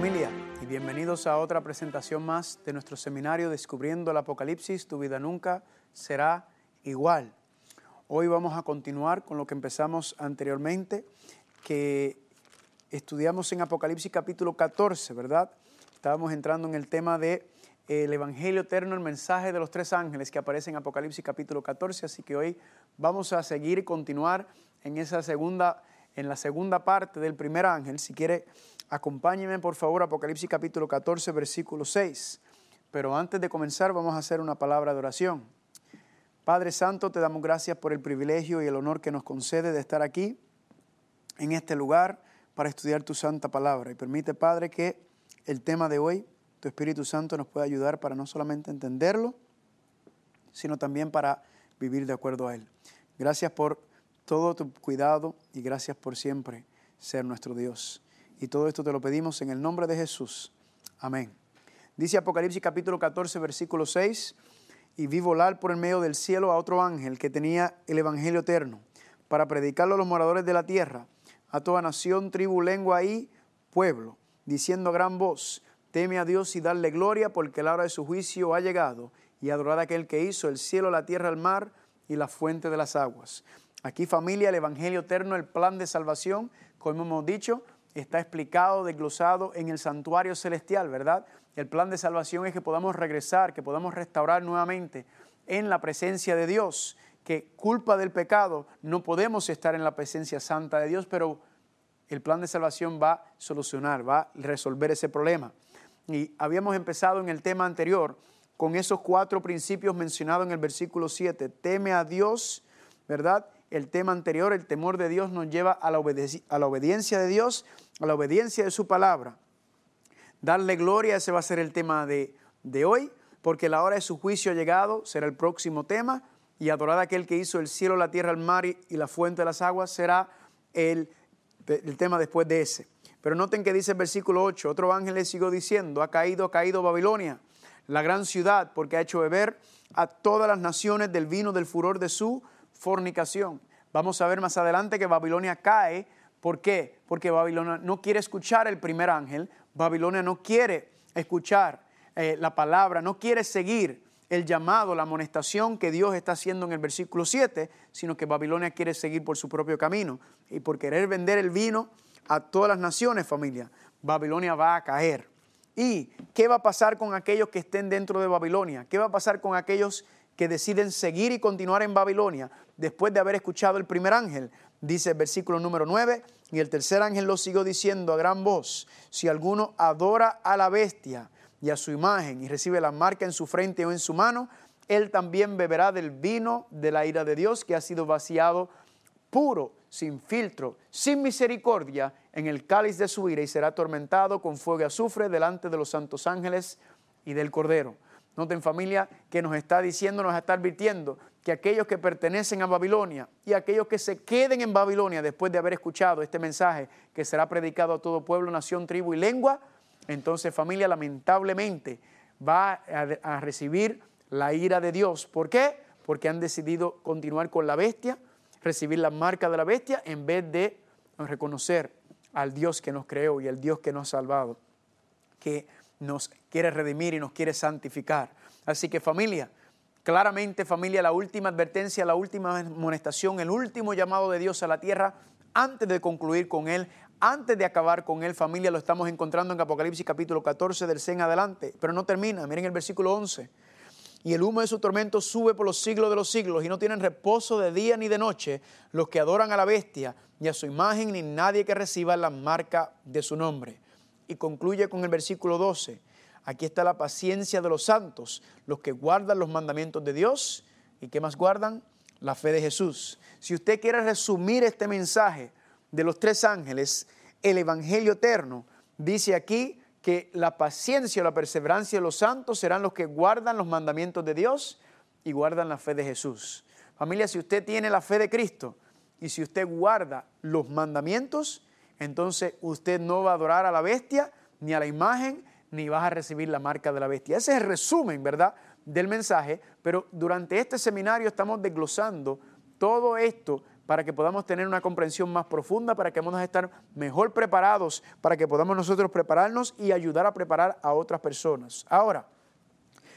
Y bienvenidos a otra presentación más de nuestro seminario Descubriendo el Apocalipsis, tu vida nunca será igual. Hoy vamos a continuar con lo que empezamos anteriormente, que estudiamos en Apocalipsis capítulo 14, ¿verdad? Estábamos entrando en el tema de eh, el Evangelio eterno, el mensaje de los tres ángeles que aparece en Apocalipsis capítulo 14, así que hoy vamos a seguir y continuar en esa segunda en la segunda parte del primer ángel. Si quiere, acompáñeme por favor Apocalipsis capítulo 14, versículo 6. Pero antes de comenzar vamos a hacer una palabra de oración. Padre Santo, te damos gracias por el privilegio y el honor que nos concede de estar aquí, en este lugar, para estudiar tu santa palabra. Y permite, Padre, que el tema de hoy, tu Espíritu Santo, nos pueda ayudar para no solamente entenderlo, sino también para vivir de acuerdo a él. Gracias por todo tu cuidado y gracias por siempre ser nuestro Dios. Y todo esto te lo pedimos en el nombre de Jesús. Amén. Dice Apocalipsis capítulo 14, versículo 6, y vi volar por el medio del cielo a otro ángel que tenía el Evangelio eterno, para predicarlo a los moradores de la tierra, a toda nación, tribu, lengua y pueblo, diciendo a gran voz, teme a Dios y darle gloria, porque la hora de su juicio ha llegado, y adorad a aquel que hizo el cielo, la tierra, el mar y la fuente de las aguas Aquí familia, el Evangelio eterno, el plan de salvación, como hemos dicho, está explicado, desglosado en el santuario celestial, ¿verdad? El plan de salvación es que podamos regresar, que podamos restaurar nuevamente en la presencia de Dios, que culpa del pecado no podemos estar en la presencia santa de Dios, pero el plan de salvación va a solucionar, va a resolver ese problema. Y habíamos empezado en el tema anterior con esos cuatro principios mencionados en el versículo 7. Teme a Dios, ¿verdad? El tema anterior, el temor de Dios nos lleva a la, a la obediencia de Dios, a la obediencia de su palabra. Darle gloria, ese va a ser el tema de, de hoy, porque la hora de su juicio ha llegado, será el próximo tema, y adorar a aquel que hizo el cielo, la tierra, el mar y, la fuente de las aguas será el, el tema después de ese. Pero noten que dice el versículo 8, otro ángel le siguió diciendo, ha caído, ha caído Babilonia, la gran ciudad, porque ha hecho beber a todas las naciones del vino del furor de su fornicación. Vamos a ver más adelante que Babilonia cae. ¿Por qué? Porque Babilonia no quiere escuchar el primer ángel, Babilonia no quiere escuchar eh, la palabra, no quiere seguir el llamado, la amonestación que Dios está haciendo en el versículo 7, sino que Babilonia quiere seguir por su propio camino. Y por querer vender el vino a todas las naciones, familia, Babilonia va a caer. ¿Y qué va a pasar con aquellos que estén dentro de Babilonia? ¿Qué va a pasar con aquellos que deciden seguir y continuar en Babilonia después de haber escuchado el primer ángel. Dice el versículo número 9, y el tercer ángel lo siguió diciendo a gran voz, si alguno adora a la bestia y a su imagen y recibe la marca en su frente o en su mano, él también beberá del vino de la ira de Dios que ha sido vaciado puro, sin filtro, sin misericordia, en el cáliz de su ira y será atormentado con fuego y azufre delante de los santos ángeles y del Cordero. Noten familia que nos está diciendo, nos está advirtiendo que aquellos que pertenecen a Babilonia y aquellos que se queden en Babilonia después de haber escuchado este mensaje que será predicado a todo pueblo, nación, tribu y lengua, entonces familia lamentablemente va a, recibir la ira de Dios. ¿Por qué? Porque han decidido continuar con la bestia, recibir la marca de la bestia en vez de reconocer al Dios que nos creó y al Dios que nos ha salvado. Que nos quiere redimir y nos quiere santificar. Así que familia, claramente familia, la última advertencia, la última amonestación, el último llamado de Dios a la tierra, antes de concluir con Él, antes de acabar con Él, familia, lo estamos encontrando en Apocalipsis capítulo 14 del 6 en adelante, pero no termina, miren el versículo 11. Y el humo de su tormento sube por los siglos de los siglos y no tienen reposo de día ni de noche los que adoran a la bestia, ni a su imagen, ni nadie que reciba la marca de su nombre y concluye con el versículo 12. Aquí está la paciencia de los santos, los que guardan los mandamientos de Dios y que más guardan la fe de Jesús. Si usted quiere resumir este mensaje de los tres ángeles, el Evangelio eterno, dice aquí que la paciencia o la perseverancia de los santos serán los que guardan los mandamientos de Dios y guardan la fe de Jesús. Familia, si usted tiene la fe de Cristo y si usted guarda los mandamientos, entonces usted no va a adorar a la bestia, ni a la imagen, ni va a recibir la marca de la bestia. Ese es el resumen, ¿verdad?, del mensaje, pero durante este seminario estamos desglosando todo esto para que podamos tener una comprensión más profunda, para que podamos estar mejor preparados, para que podamos nosotros prepararnos y ayudar a preparar a otras personas. Ahora,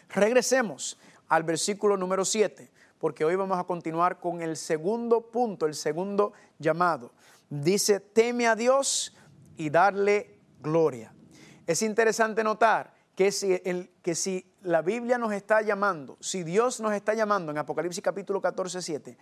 regresemos al versículo número 7, porque hoy vamos a continuar con el segundo punto, el segundo llamado. Dice, teme a Dios y darle gloria. Es interesante notar que si, el, que si la Biblia nos está llamando, si Dios nos está llamando en Apocalipsis capítulo 14, 7,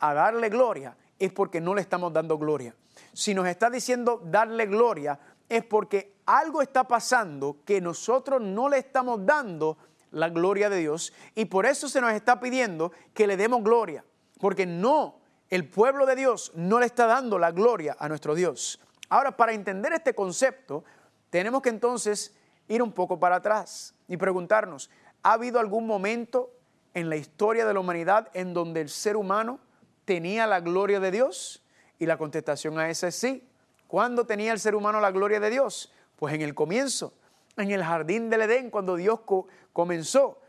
a darle gloria, es porque no le estamos dando gloria. Si nos está diciendo darle gloria, es porque algo está pasando que nosotros no le estamos dando la gloria de Dios y por eso se nos está pidiendo que le demos gloria, porque no, el pueblo de Dios no le está dando la gloria a nuestro Dios. Ahora, para entender este concepto, tenemos que entonces ir un poco para atrás y preguntarnos, ¿ha habido algún momento en la historia de la humanidad en donde el ser humano tenía la gloria de Dios? Y la contestación a esa es sí. ¿Cuándo tenía el ser humano la gloria de Dios? Pues en el comienzo, en el jardín del Edén, cuando Dios comenzó.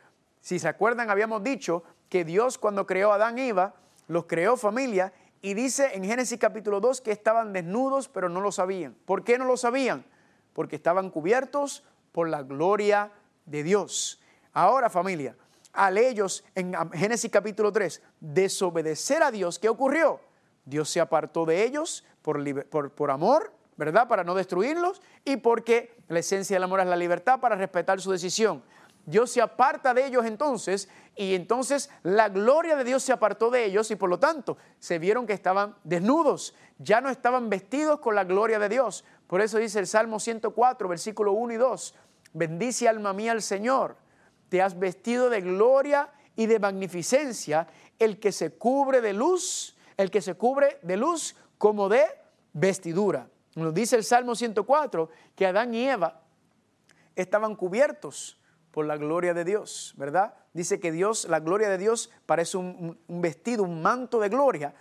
Si se acuerdan, habíamos dicho que Dios cuando creó a Adán y Eva, los creó familia y dice en Génesis capítulo 2 que estaban desnudos pero no lo sabían. ¿Por qué no lo sabían? Porque estaban cubiertos por la gloria de Dios. Ahora familia, al ellos en Génesis capítulo 3 desobedecer a Dios, ¿qué ocurrió? Dios se apartó de ellos por, por, por amor, ¿verdad? Para no destruirlos y porque la esencia del amor es la libertad para respetar su decisión. Dios se aparta de ellos entonces y entonces la gloria de Dios se apartó de ellos y por lo tanto se vieron que estaban desnudos, ya no estaban vestidos con la gloria de Dios. Por eso dice el Salmo 104, versículo 1 y 2, bendice alma mía al Señor, te has vestido de gloria y de magnificencia, el que se cubre de luz, el que se cubre de luz como de vestidura. Nos dice el Salmo 104 que Adán y Eva estaban cubiertos por la gloria de Dios, ¿verdad? Dice que Dios, la gloria de Dios parece un, vestido, un manto de gloria.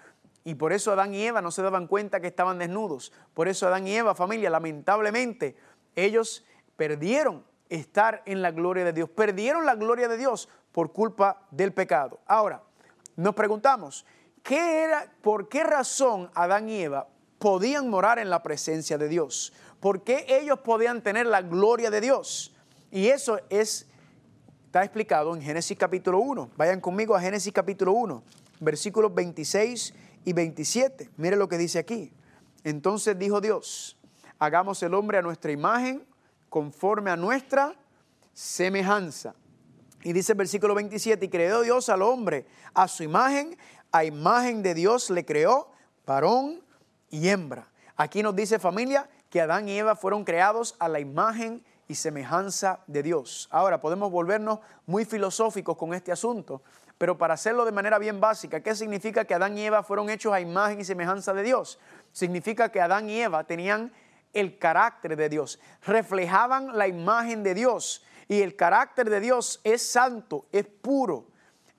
Y por eso Adán y Eva no se daban cuenta que estaban desnudos. Por eso Adán y Eva, familia, lamentablemente, ellos perdieron estar en la gloria de Dios. Perdieron la gloria de Dios por culpa del pecado. Ahora, nos preguntamos, ¿qué era, ¿por qué razón Adán y Eva podían morar en la presencia de Dios? ¿Por qué ellos podían tener la gloria de Dios? Y eso es, está explicado en Génesis capítulo 1. Vayan conmigo a Génesis capítulo 1, versículos 26 y 27. Mire lo que dice aquí. Entonces dijo Dios, hagamos el hombre a nuestra imagen, conforme a nuestra semejanza. Y dice el versículo 27, y creó Dios al hombre a su imagen, a imagen de Dios le creó, varón y hembra. Aquí nos dice familia que Adán y Eva fueron creados a la imagen y semejanza de Dios. Ahora, podemos volvernos muy filosóficos con este asunto, pero para hacerlo de manera bien básica, ¿qué significa que Adán y Eva fueron hechos a imagen y semejanza de Dios? Significa que Adán y Eva tenían el carácter de Dios, reflejaban la imagen de Dios y el carácter de Dios es santo, es puro.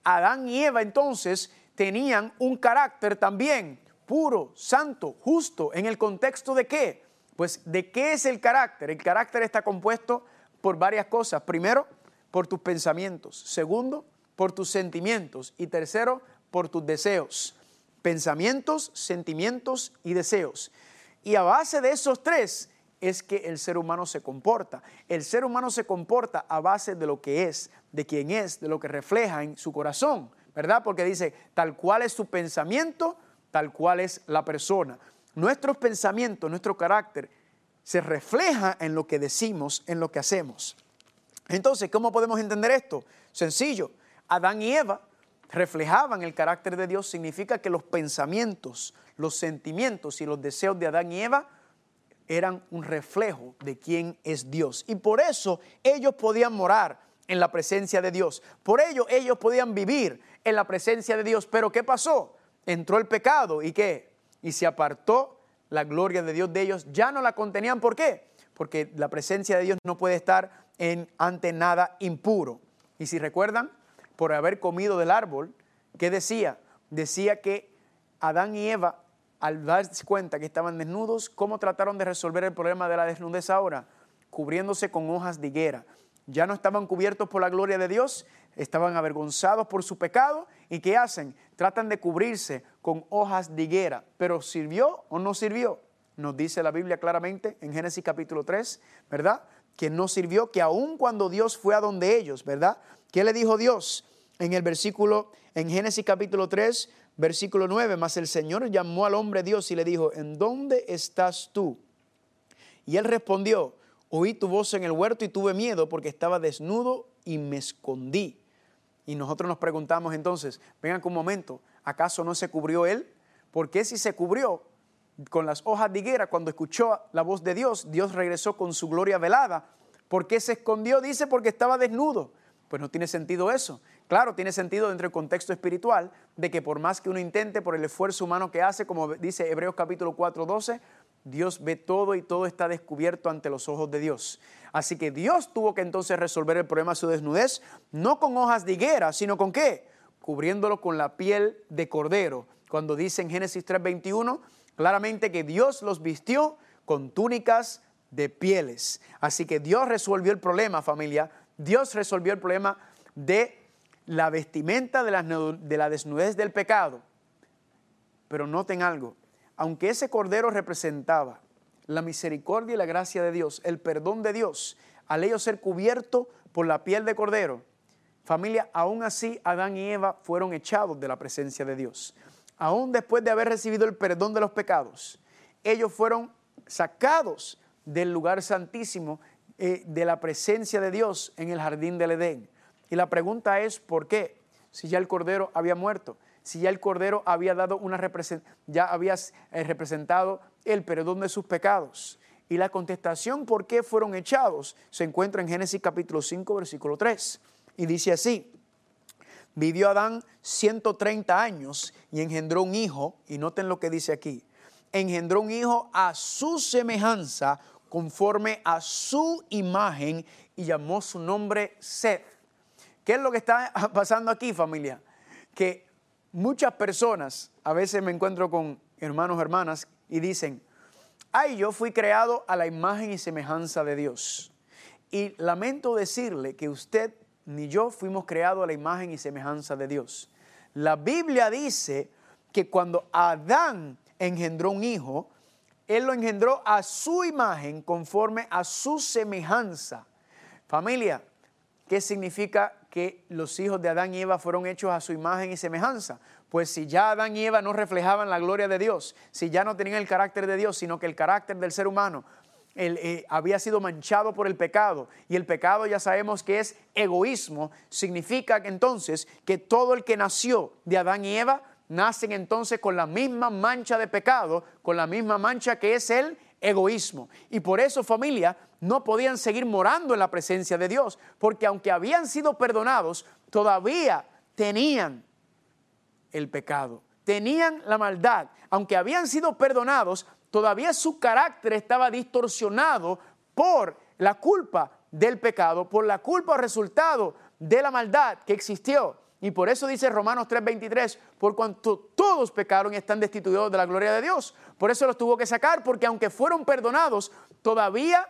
Adán y Eva entonces tenían un carácter también puro, santo, justo, en el contexto de qué? Pues, ¿de qué es el carácter? El carácter está compuesto por varias cosas. Primero, por tus pensamientos. Segundo, por tus sentimientos. Y tercero, por tus deseos. Pensamientos, sentimientos y deseos. Y a base de esos tres es que el ser humano se comporta. El ser humano se comporta a base de lo que es, de quién es, de lo que refleja en su corazón, ¿verdad? Porque dice, tal cual es su pensamiento, tal cual es la persona. Nuestros pensamientos, nuestro carácter se refleja en lo que decimos, en lo que hacemos. Entonces, ¿cómo podemos entender esto? Sencillo, Adán y Eva reflejaban el carácter de Dios, significa que los pensamientos, los sentimientos y los deseos de Adán y Eva eran un reflejo de quién es Dios. Y por eso ellos podían morar en la presencia de Dios. Por ello ellos podían vivir en la presencia de Dios. Pero ¿qué pasó? Entró el pecado y qué? Y se apartó la gloria de Dios de ellos, ya no la contenían. ¿Por qué? Porque la presencia de Dios no puede estar en, ante nada impuro. Y si recuerdan, por haber comido del árbol, ¿qué decía? Decía que Adán y Eva, al darse cuenta que estaban desnudos, ¿cómo trataron de resolver el problema de la desnudez ahora? Cubriéndose con hojas de higuera. Ya no estaban cubiertos por la gloria de Dios, estaban avergonzados por su pecado. ¿Y qué hacen? Tratan de cubrirse con hojas de higuera, pero ¿sirvió o no sirvió? Nos dice la Biblia claramente en Génesis capítulo 3, ¿verdad? Que no sirvió, que aun cuando Dios fue a donde ellos, ¿verdad? ¿Qué le dijo Dios? En el versículo, en Génesis capítulo 3, versículo 9, mas el Señor llamó al hombre Dios y le dijo, ¿en dónde estás tú? Y él respondió, oí tu voz en el huerto y tuve miedo porque estaba desnudo y me escondí. Y nosotros nos preguntamos entonces, vengan un momento, ¿acaso no se cubrió él? ¿Por qué si se cubrió con las hojas de higuera cuando escuchó la voz de Dios, Dios regresó con su gloria velada? ¿Por qué se escondió? Dice porque estaba desnudo. Pues no tiene sentido eso. Claro, tiene sentido dentro del contexto espiritual de que por más que uno intente, por el esfuerzo humano que hace, como dice Hebreos capítulo 4, 12, Dios ve todo y todo está descubierto ante los ojos de Dios. Así que Dios tuvo que entonces resolver el problema de su desnudez, no con hojas de higuera, sino con qué? Cubriéndolo con la piel de cordero. Cuando dice en Génesis 3:21, claramente que Dios los vistió con túnicas de pieles. Así que Dios resolvió el problema, familia. Dios resolvió el problema de la vestimenta de la, de la desnudez del pecado. Pero noten algo, aunque ese cordero representaba la misericordia y la gracia de Dios, el perdón de Dios, al ellos ser cubierto por la piel de cordero, familia, aún así Adán y Eva fueron echados de la presencia de Dios. Aún después de haber recibido el perdón de los pecados, ellos fueron sacados del lugar santísimo, eh, de la presencia de Dios en el jardín del Edén. Y la pregunta es, ¿por qué? Si ya el cordero había muerto si ya el Cordero había dado una ya había eh, representado el perdón de sus pecados. Y la contestación por qué fueron echados se encuentra en Génesis capítulo 5, versículo 3. Y dice así, vivió Adán 130 años y engendró un hijo, y noten lo que dice aquí, engendró un hijo a su semejanza, conforme a su imagen, y llamó su nombre Seth. ¿Qué es lo que está pasando aquí, familia? Que muchas personas, a veces me encuentro con hermanos, hermanas, y dicen, ay, yo fui creado a la imagen y semejanza de Dios. Y lamento decirle que usted ni yo fuimos creados a la imagen y semejanza de Dios. La Biblia dice que cuando Adán engendró un hijo, él lo engendró a su imagen conforme a su semejanza. Familia, ¿qué significa que los hijos de Adán y Eva fueron hechos a su imagen y semejanza. Pues si ya Adán y Eva no reflejaban la gloria de Dios, si ya no tenían el carácter de Dios, sino que el carácter del ser humano eh, había sido manchado por el pecado, y el pecado ya sabemos que es egoísmo, significa entonces que todo el que nació de Adán y Eva nacen entonces con la misma mancha de pecado, con la misma mancha que es el egoísmo. Y por eso familia, no podían seguir morando en la presencia de Dios, porque aunque habían sido perdonados, todavía tenían el pecado, tenían la maldad. Aunque habían sido perdonados, todavía su carácter estaba distorsionado por la culpa del pecado, por la culpa o resultado de la maldad que existió. Y por eso dice Romanos 3:23, por cuanto todos pecaron y están destituidos de la gloria de Dios. Por eso los tuvo que sacar, porque aunque fueron perdonados, todavía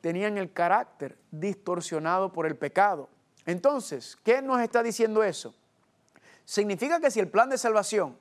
tenían el carácter distorsionado por el pecado. Entonces, ¿qué nos está diciendo eso? Significa que si el plan de salvación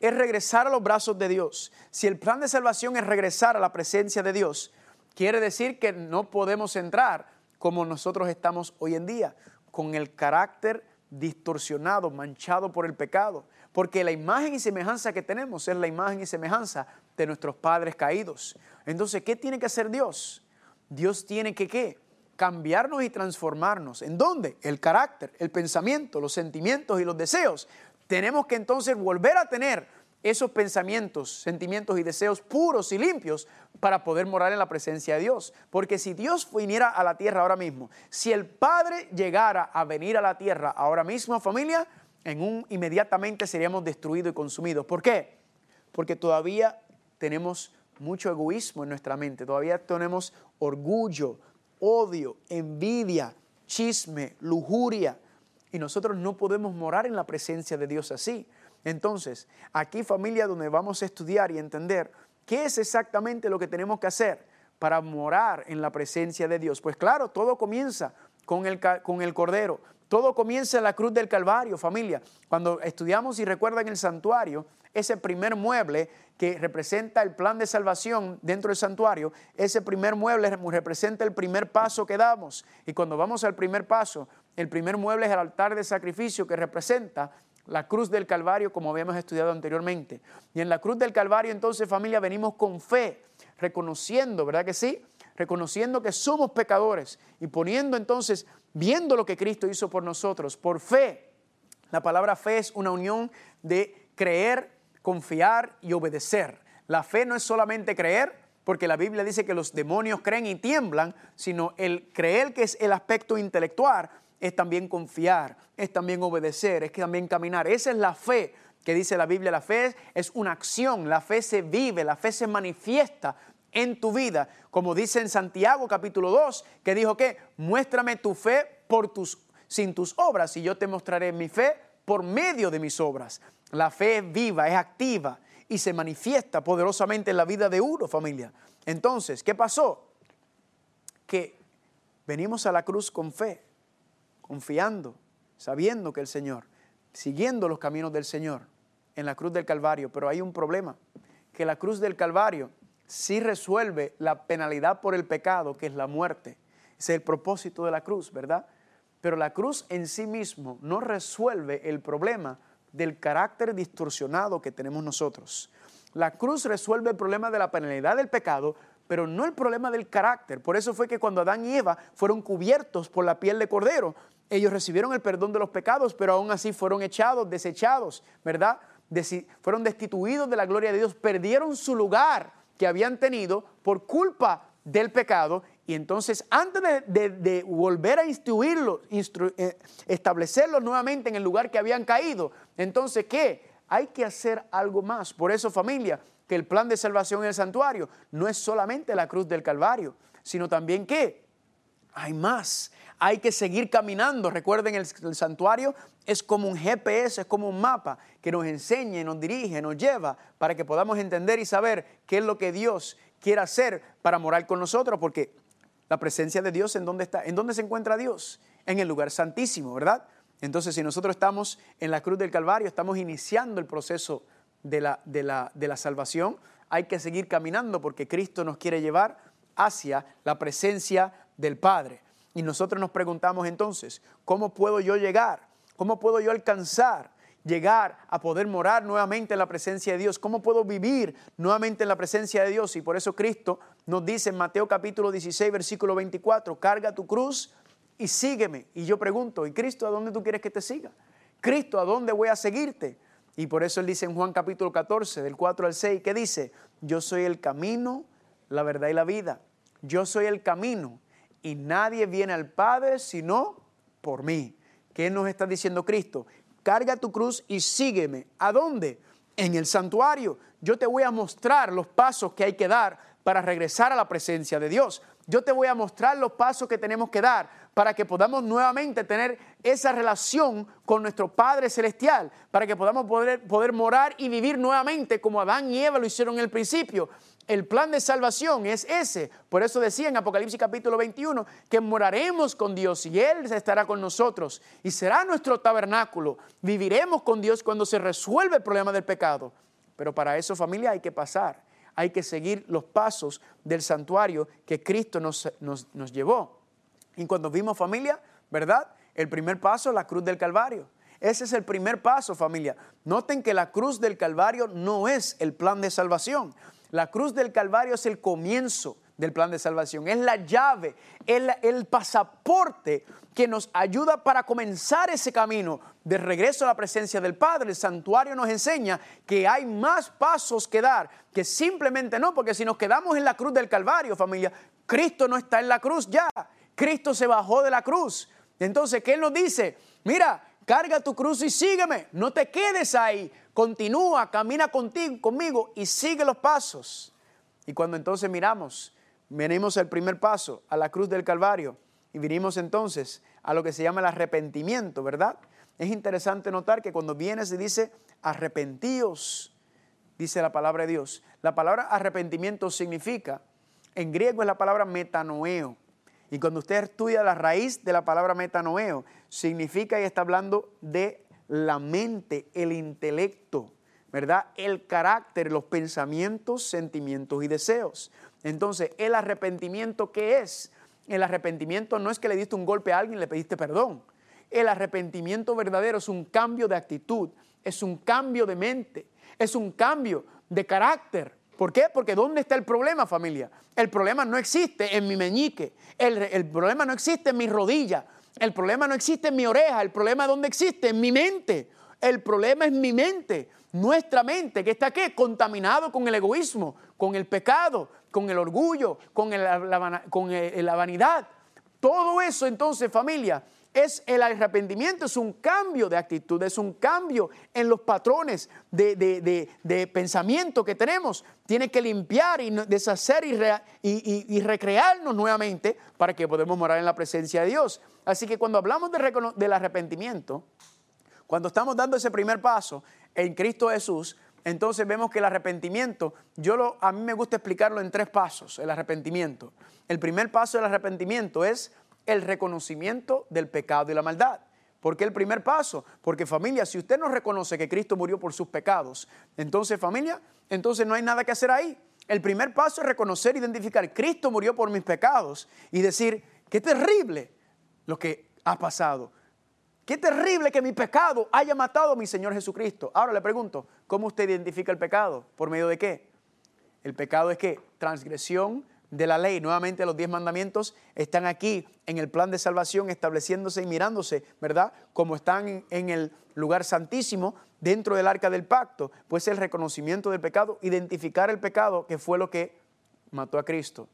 es regresar a los brazos de Dios, si el plan de salvación es regresar a la presencia de Dios, quiere decir que no podemos entrar como nosotros estamos hoy en día, con el carácter distorsionado, manchado por el pecado, porque la imagen y semejanza que tenemos es la imagen y semejanza de nuestros padres caídos. Entonces, ¿qué tiene que hacer Dios? Dios tiene que qué? Cambiarnos y transformarnos. ¿En dónde? El carácter, el pensamiento, los sentimientos y los deseos. Tenemos que entonces volver a tener esos pensamientos, sentimientos y deseos puros y limpios para poder morar en la presencia de Dios. Porque si Dios viniera a la tierra ahora mismo, si el Padre llegara a venir a la tierra ahora mismo, familia, en un inmediatamente seríamos destruidos y consumidos. ¿Por qué? Porque todavía tenemos mucho egoísmo en nuestra mente, todavía tenemos orgullo, odio, envidia, chisme, lujuria. Y nosotros no podemos morar en la presencia de Dios así. Entonces, aquí familia donde vamos a estudiar y entender qué es exactamente lo que tenemos que hacer para morar en la presencia de Dios. Pues claro, todo comienza con el, con el Cordero, Todo comienza en la cruz del Calvario, familia. Cuando estudiamos y recuerdan el santuario, ese primer mueble que representa el plan de salvación dentro del santuario, ese primer mueble representa el primer paso que damos. Y cuando vamos al primer paso, el primer mueble es el altar de sacrificio que representa la cruz del Calvario, como habíamos estudiado anteriormente. Y en la cruz del Calvario, entonces, familia, venimos con fe, reconociendo, ¿verdad que sí? Reconociendo que somos pecadores y poniendo entonces, viendo lo que Cristo hizo por nosotros, por fe. La palabra fe es una unión de creer, confiar y obedecer. La fe no es solamente creer, porque la Biblia dice que los demonios creen y tiemblan, sino el creer que es el aspecto intelectual, es también confiar, es también obedecer, es también caminar. Esa es la fe que dice la Biblia. La fe es una acción, la fe se vive, la fe se manifiesta en tu vida. Como dice en Santiago capítulo 2, que dijo que muéstrame tu fe por tus, sin tus obras y yo te mostraré mi fe por medio de mis obras. La fe es viva, es activa y se manifiesta poderosamente en la vida de uno, familia. Entonces, ¿qué pasó? Que venimos a la cruz con fe confiando, sabiendo que el Señor, siguiendo los caminos del Señor en la cruz del Calvario. Pero hay un problema, que la cruz del Calvario sí resuelve la penalidad por el pecado, que es la muerte. Ese es el propósito de la cruz, ¿verdad? Pero la cruz en sí mismo no resuelve el problema del carácter distorsionado que tenemos nosotros. La cruz resuelve el problema de la penalidad del pecado, pero no el problema del carácter. Por eso fue que cuando Adán y Eva fueron cubiertos por la piel de cordero, ellos recibieron el perdón de los pecados, pero aún así fueron echados, desechados, ¿verdad? fueron destituidos de la gloria de Dios, perdieron su lugar que habían tenido por culpa del pecado. Y entonces, antes de, volver a instruirlos, eh, establecerlos nuevamente en el lugar que habían caído, entonces, ¿qué? Hay que hacer algo más. Por eso, familia, que el plan de salvación en el santuario no es solamente la cruz del Calvario, sino también que hay más hay que seguir caminando. Recuerden, el, santuario es como un GPS, es como un mapa que nos enseña, nos dirige, nos lleva para que podamos entender y saber qué es lo que Dios quiere hacer para morar con nosotros, porque la presencia de Dios, ¿en dónde está? ¿En dónde se encuentra Dios? En el lugar santísimo, ¿verdad? Entonces, si nosotros estamos en la cruz del Calvario, estamos iniciando el proceso de la, de la, de la salvación, hay que seguir caminando porque Cristo nos quiere llevar hacia la presencia del Padre. Y nosotros nos preguntamos entonces, ¿cómo puedo yo llegar? ¿Cómo puedo yo alcanzar? Llegar a poder morar nuevamente en la presencia de Dios. ¿Cómo puedo vivir nuevamente en la presencia de Dios? Y por eso Cristo nos dice en Mateo capítulo 16, versículo 24, carga tu cruz y sígueme. Y yo pregunto, ¿y Cristo a dónde tú quieres que te siga? Cristo, ¿a dónde voy a seguirte? Y por eso él dice en Juan capítulo 14, del 4 al 6, que dice, yo soy el camino, la verdad y la vida. Yo soy el camino y nadie viene al Padre sino por mí. ¿Qué nos está diciendo Cristo? Carga tu cruz y sígueme. ¿A dónde? En el santuario. Yo te voy a mostrar los pasos que hay que dar para regresar a la presencia de Dios. Yo te voy a mostrar los pasos que tenemos que dar para que podamos nuevamente tener esa relación con nuestro Padre Celestial, para que podamos poder, poder morar y vivir nuevamente como Adán y Eva lo hicieron en el principio, el plan de salvación es ese. Por eso decía en Apocalipsis capítulo 21 que moraremos con Dios y Él estará con nosotros y será nuestro tabernáculo. Viviremos con Dios cuando se resuelve el problema del pecado. Pero para eso familia hay que pasar, hay que seguir los pasos del santuario que Cristo nos, nos, nos llevó. Y cuando vimos familia, ¿verdad? El primer paso, la cruz del Calvario. Ese es el primer paso, familia. Noten que la cruz del Calvario no es el plan de salvación. La cruz del Calvario es el comienzo del plan de salvación, es la llave, el, el pasaporte que nos ayuda para comenzar ese camino de regreso a la presencia del Padre. El santuario nos enseña que hay más pasos que dar, que simplemente no, porque si nos quedamos en la cruz del Calvario, familia, Cristo no está en la cruz ya, Cristo se bajó de la cruz. Entonces, ¿qué Él nos dice? Mira, carga tu cruz y sígueme, no te quedes ahí, continúa, camina contigo, conmigo y sigue los pasos. Y cuando entonces miramos, venimos al primer paso, a la cruz del Calvario, y vinimos entonces a lo que se llama el arrepentimiento, ¿verdad? Es interesante notar que cuando viene se dice arrepentíos, dice la palabra de Dios. La palabra arrepentimiento significa, en griego es la palabra metanoeo, Y cuando usted estudia la raíz de la palabra metanoeo, significa y está hablando de la mente, el intelecto, ¿verdad? El carácter, los pensamientos, sentimientos y deseos. Entonces, ¿el arrepentimiento qué es? El arrepentimiento no es que le diste un golpe a alguien y le pediste perdón. El arrepentimiento verdadero es un cambio de actitud, es un cambio de mente, es un cambio de carácter. ¿Por qué? Porque ¿dónde está el problema, familia? El problema no existe en mi meñique, el, problema no existe en mi rodilla, el problema no existe en mi oreja, el problema dónde existe, en mi mente. El problema es mi mente, nuestra mente, que está aquí contaminado con el egoísmo, con el pecado, con el orgullo, con, con la vanidad. Todo eso entonces, familia, es el arrepentimiento, es un cambio de actitud, es un cambio en los patrones de, pensamiento que tenemos. Tiene que limpiar y deshacer y, recrearnos nuevamente para que podamos morar en la presencia de Dios. Así que cuando hablamos del arrepentimiento, cuando estamos dando ese primer paso en Cristo Jesús, entonces vemos que el arrepentimiento, yo lo, a mí me gusta explicarlo en tres pasos, el arrepentimiento. El primer paso del arrepentimiento es el reconocimiento del pecado y la maldad. ¿Por qué el primer paso? Porque familia, si usted no reconoce que Cristo murió por sus pecados, entonces familia, entonces no hay nada que hacer ahí. El primer paso es reconocer, identificar, Cristo murió por mis pecados y decir, qué terrible lo que ha pasado. Qué terrible que mi pecado haya matado a mi Señor Jesucristo. Ahora le pregunto, ¿cómo usted identifica el pecado? ¿Por medio de qué? El pecado es que transgresión de la ley. Nuevamente los diez mandamientos están aquí en el plan de salvación estableciéndose y mirándose, ¿verdad? Como están en, el lugar santísimo dentro del arca del pacto, pues el reconocimiento del pecado, identificar el pecado que fue lo que mató a Cristo.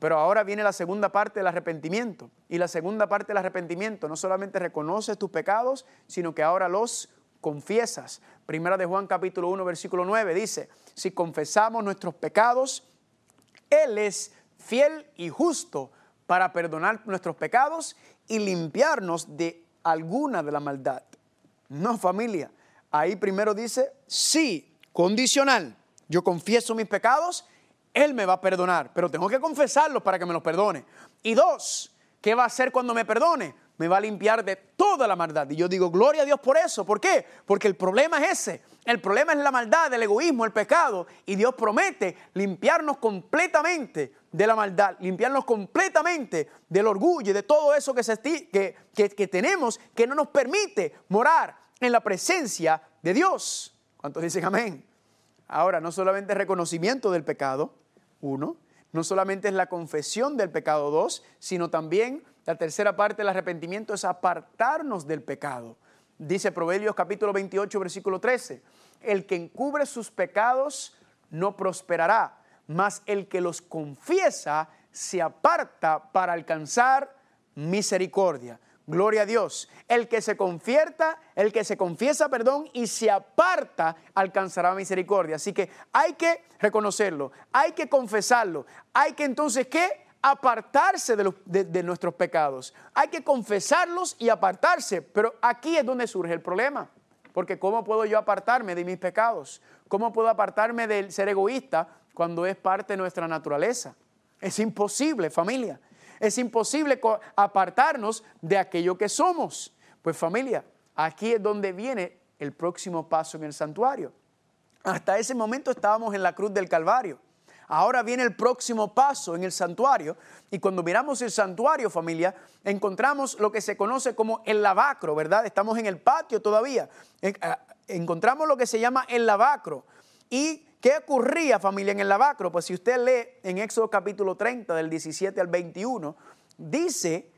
Pero ahora viene la segunda parte del arrepentimiento. Y la segunda parte del arrepentimiento no solamente reconoces tus pecados, sino que ahora los confiesas. Primera de Juan capítulo 1 versículo 9 dice, si confesamos nuestros pecados, Él es fiel y justo para perdonar nuestros pecados y limpiarnos de alguna de la maldad. No, familia. Ahí primero dice, sí, condicional. Yo confieso mis pecados, Él me va a perdonar, pero tengo que confesarlos para que me los perdone. Y dos, ¿qué va a hacer cuando me perdone? Me va a limpiar de toda la maldad. Y yo digo, gloria a Dios por eso. ¿Por qué? Porque el problema es ese. El problema es la maldad, el egoísmo, el pecado. Y Dios promete limpiarnos completamente de la maldad, limpiarnos completamente del orgullo y de todo eso que, que, tenemos que no nos permite morar en la presencia de Dios. ¿Cuántos dicen amén? Ahora, no solamente reconocimiento del pecado, uno, no solamente es la confesión del pecado, dos, sino también la tercera parte del arrepentimiento es apartarnos del pecado. Dice Proverbios capítulo 28, versículo 13, el que encubre sus pecados no prosperará, mas el que los confiesa se aparta para alcanzar misericordia. Gloria a Dios. El que se confierta, el que se confiesa, perdón, y se aparta, alcanzará misericordia. Así que hay que reconocerlo, hay que confesarlo, hay que entonces, ¿qué? Apartarse de, de nuestros pecados. Hay que confesarlos y apartarse. Pero aquí es donde surge el problema. Porque ¿cómo puedo yo apartarme de mis pecados? ¿Cómo puedo apartarme del ser egoísta cuando es parte de nuestra naturaleza? Es imposible, familia. Es imposible apartarnos de aquello que somos. Pues familia, aquí es donde viene el próximo paso en el santuario. Hasta ese momento estábamos en la cruz del Calvario. Ahora viene el próximo paso en el santuario y cuando miramos el santuario, familia, encontramos lo que se conoce como el lavacro, ¿verdad? Estamos en el patio todavía. Ah, encontramos lo que se llama el lavacro. ¿Y qué ocurría, familia, en el lavacro? Pues si usted lee en Éxodo capítulo 30, del 17 al 21, dice,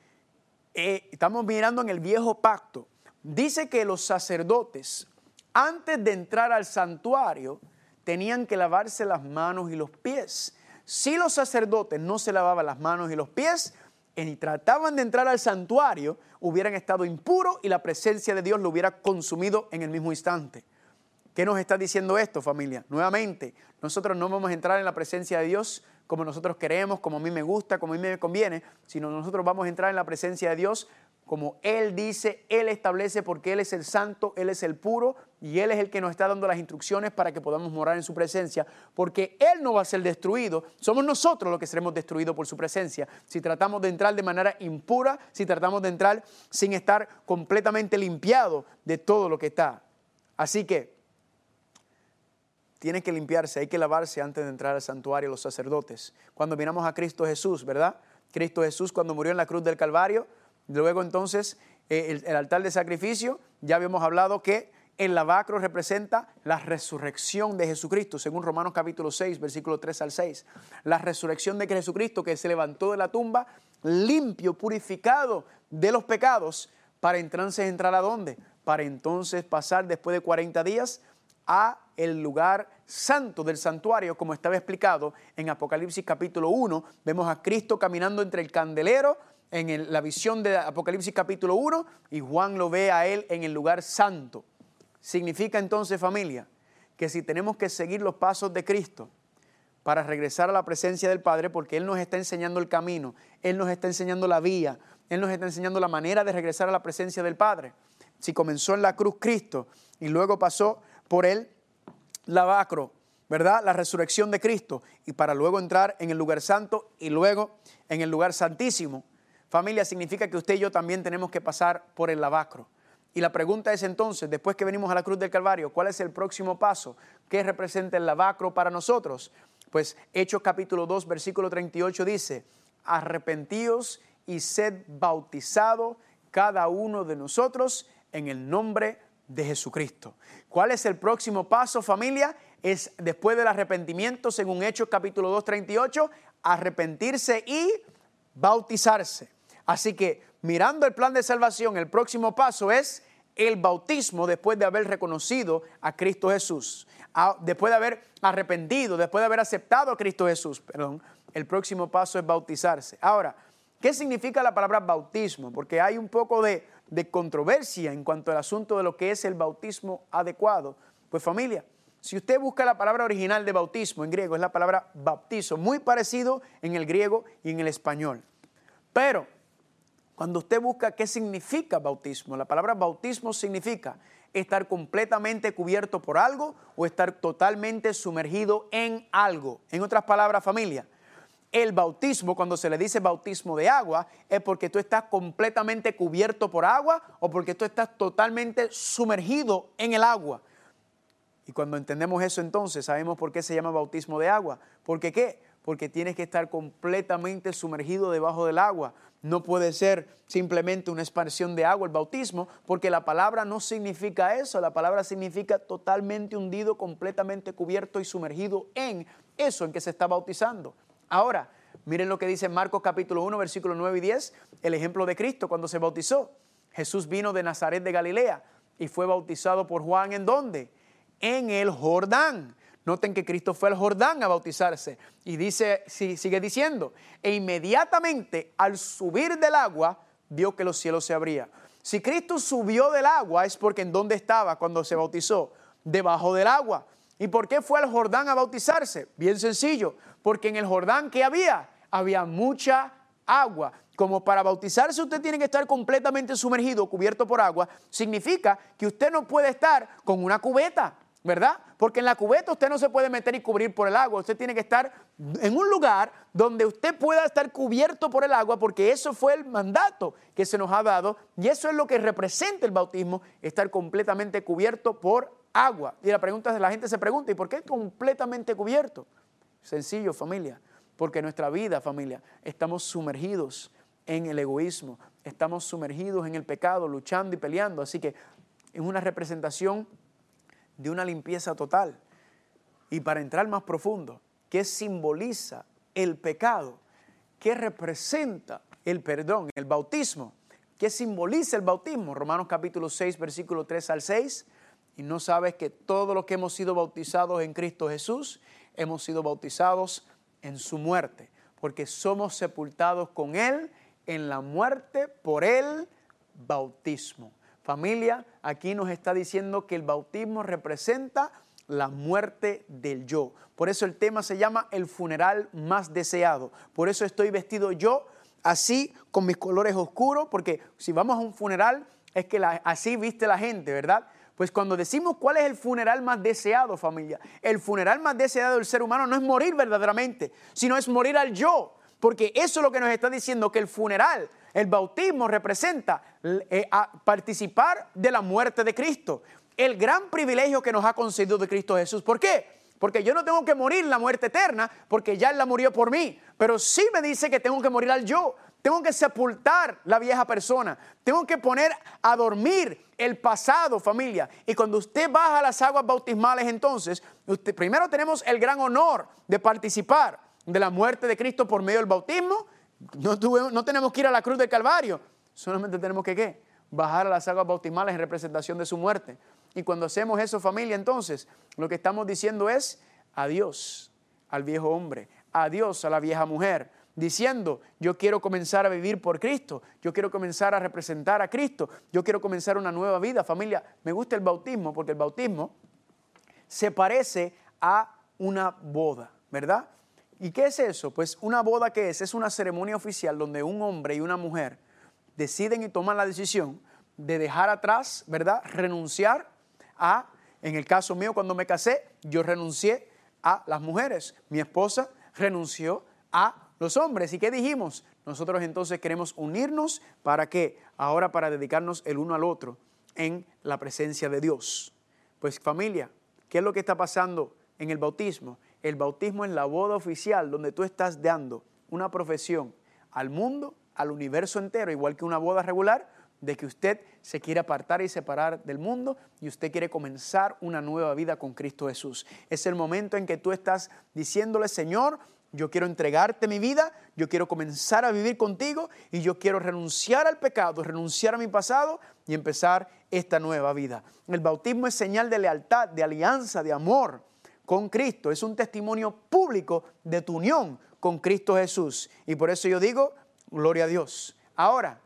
eh, estamos mirando en el viejo pacto, dice que los sacerdotes, antes de entrar al santuario, tenían que lavarse las manos y los pies. Si los sacerdotes no se lavaban las manos y los pies y trataban de entrar al santuario, hubieran estado impuros y la presencia de Dios lo hubiera consumido en el mismo instante. ¿Qué nos está diciendo esto, familia? Nuevamente, nosotros no vamos a entrar en la presencia de Dios como nosotros queremos, como a mí me gusta, como a mí me conviene, sino nosotros vamos a entrar en la presencia de Dios como Él dice, Él establece porque Él es el santo, Él es el puro y Él es el que nos está dando las instrucciones para que podamos morar en su presencia, porque Él no va a ser destruido, somos nosotros los que seremos destruidos por su presencia. Si tratamos de entrar de manera impura, si tratamos de entrar sin estar completamente limpiado de todo lo que está. Así que tiene que limpiarse, hay que lavarse antes de entrar al santuario los sacerdotes. Cuando miramos a Cristo Jesús, ¿verdad? Cristo Jesús cuando murió en la cruz del Calvario, Luego entonces eh, el, altar de sacrificio, ya habíamos hablado que el lavacro representa la resurrección de Jesucristo, según Romanos capítulo 6, versículo 3 al 6. La resurrección de Jesucristo que se levantó de la tumba limpio, purificado de los pecados, para entonces entrar a dónde? Para entonces pasar después de 40 días a el lugar santo del santuario, como estaba explicado en Apocalipsis capítulo 1. Vemos a Cristo caminando entre el candelero en la visión de Apocalipsis capítulo 1 y Juan lo ve a él en el lugar santo. Significa entonces familia que si tenemos que seguir los pasos de Cristo para regresar a la presencia del Padre, porque Él nos está enseñando el camino, Él nos está enseñando la vía, Él nos está enseñando la manera de regresar a la presencia del Padre. Si comenzó en la cruz Cristo y luego pasó por Él lavacro, ¿verdad? La resurrección de Cristo y para luego entrar en el lugar santo y luego en el lugar santísimo Familia significa que usted y yo también tenemos que pasar por el lavacro. Y la pregunta es entonces, después que venimos a la cruz del Calvario, ¿cuál es el próximo paso? ¿Qué representa el lavacro para nosotros? Pues Hechos capítulo 2, versículo 38 dice, arrepentíos y sed bautizado cada uno de nosotros en el nombre de Jesucristo. ¿Cuál es el próximo paso, familia? Es después del arrepentimiento, según Hechos capítulo 2, 38, arrepentirse y bautizarse. Así que mirando el plan de salvación, el próximo paso es el bautismo después de haber reconocido a Cristo Jesús, después de haber arrepentido, después de haber aceptado a Cristo Jesús, perdón, el próximo paso es bautizarse. Ahora, ¿qué significa la palabra bautismo? Porque hay un poco de, de controversia en cuanto al asunto de lo que es el bautismo adecuado. Pues familia, si usted busca la palabra original de bautismo en griego, es la palabra bautizo, muy parecido en el griego y en el español. Pero cuando usted busca qué significa bautismo, la palabra bautismo significa estar completamente cubierto por algo o estar totalmente sumergido en algo. En otras palabras, familia, el bautismo, cuando se le dice bautismo de agua, es porque tú estás completamente cubierto por agua o porque tú estás totalmente sumergido en el agua. Y cuando entendemos eso entonces, sabemos por qué se llama bautismo de agua. ¿Por qué qué? Porque tienes que estar completamente sumergido debajo del agua. No puede ser simplemente una expansión de agua el bautismo, porque la palabra no significa eso, la palabra significa totalmente hundido, completamente cubierto y sumergido en eso en que se está bautizando. Ahora, miren lo que dice Marcos capítulo 1, versículo 9 y 10, el ejemplo de Cristo cuando se bautizó. Jesús vino de Nazaret de Galilea y fue bautizado por Juan en dónde? En el Jordán. Noten que Cristo fue al Jordán a bautizarse. Y dice, sigue diciendo, e inmediatamente al subir del agua, vio que los cielos se abrían. Si Cristo subió del agua es porque en dónde estaba cuando se bautizó, debajo del agua. ¿Y por qué fue al Jordán a bautizarse? Bien sencillo, porque en el Jordán que había, había mucha agua. Como para bautizarse usted tiene que estar completamente sumergido, cubierto por agua, significa que usted no puede estar con una cubeta. ¿verdad? Porque en la cubeta usted no se puede meter y cubrir por el agua, usted tiene que estar en un lugar donde usted pueda estar cubierto por el agua, porque eso fue el mandato que se nos ha dado y eso es lo que representa el bautismo, estar completamente cubierto por agua. Y la pregunta es, la gente se pregunta, ¿y por qué completamente cubierto? Sencillo, familia, porque nuestra vida, familia, estamos sumergidos en el egoísmo, estamos sumergidos en el pecado, luchando y peleando, así que es una representación de una limpieza total. Y para entrar más profundo, ¿qué simboliza el pecado? ¿Qué representa el perdón, el bautismo? ¿Qué simboliza el bautismo? Romanos capítulo 6, versículo 3 al 6. Y no sabes que todos los que hemos sido bautizados en Cristo Jesús, hemos sido bautizados en su muerte, porque somos sepultados con Él en la muerte por el bautismo. Familia, aquí nos está diciendo que el bautismo representa la muerte del yo. Por eso el tema se llama el funeral más deseado. Por eso estoy vestido yo así con mis colores oscuros, porque si vamos a un funeral es que así viste la gente, ¿verdad? Pues cuando decimos cuál es el funeral más deseado, familia, el funeral más deseado del ser humano no es morir verdaderamente, sino es morir al yo. Porque eso es lo que nos está diciendo, que el funeral, el bautismo representa eh, participar de la muerte de Cristo. El gran privilegio que nos ha concedido de Cristo Jesús. ¿Por qué? Porque yo no tengo que morir la muerte eterna, porque ya Él la murió por mí. Pero sí me dice que tengo que morir al yo. Tengo que sepultar la vieja persona. Tengo que poner a dormir el pasado, familia. Y cuando usted baja las aguas bautismales, entonces, primero tenemos el gran honor de participar de la muerte de Cristo por medio del bautismo. No, no tenemos que ir a la cruz del Calvario. Solamente tenemos que ¿qué? bajar a las aguas bautismales en representación de su muerte. Y cuando hacemos eso, familia, entonces, lo que estamos diciendo es adiós al viejo hombre, adiós a la vieja mujer, diciendo, yo quiero comenzar a vivir por Cristo, yo quiero comenzar a representar a Cristo, yo quiero comenzar una nueva vida. Familia, me gusta el bautismo porque el bautismo se parece a una boda, ¿verdad? ¿Y qué es eso? Pues una boda que es, es una ceremonia oficial donde un hombre y una mujer deciden y toman la decisión de dejar atrás, ¿verdad? Renunciar a, en el caso mío cuando me casé, yo renuncié a las mujeres, mi esposa renunció a los hombres. ¿Y qué dijimos? Nosotros entonces queremos unirnos para qué? Ahora para dedicarnos el uno al otro en la presencia de Dios. Pues familia, ¿qué es lo que está pasando en el bautismo? El bautismo es la boda oficial donde tú estás dando una profesión al mundo, al universo entero, igual que una boda regular, de que usted se quiere apartar y separar del mundo y usted quiere comenzar una nueva vida con Cristo Jesús. Es el momento en que tú estás diciéndole, Señor, yo quiero entregarte mi vida, yo quiero comenzar a vivir contigo y yo quiero renunciar al pecado, renunciar a mi pasado y empezar esta nueva vida. El bautismo es señal de lealtad, de alianza, de amor con Cristo. Es un testimonio público de tu unión con Cristo Jesús. Y por eso yo digo, gloria a Dios. Ahora,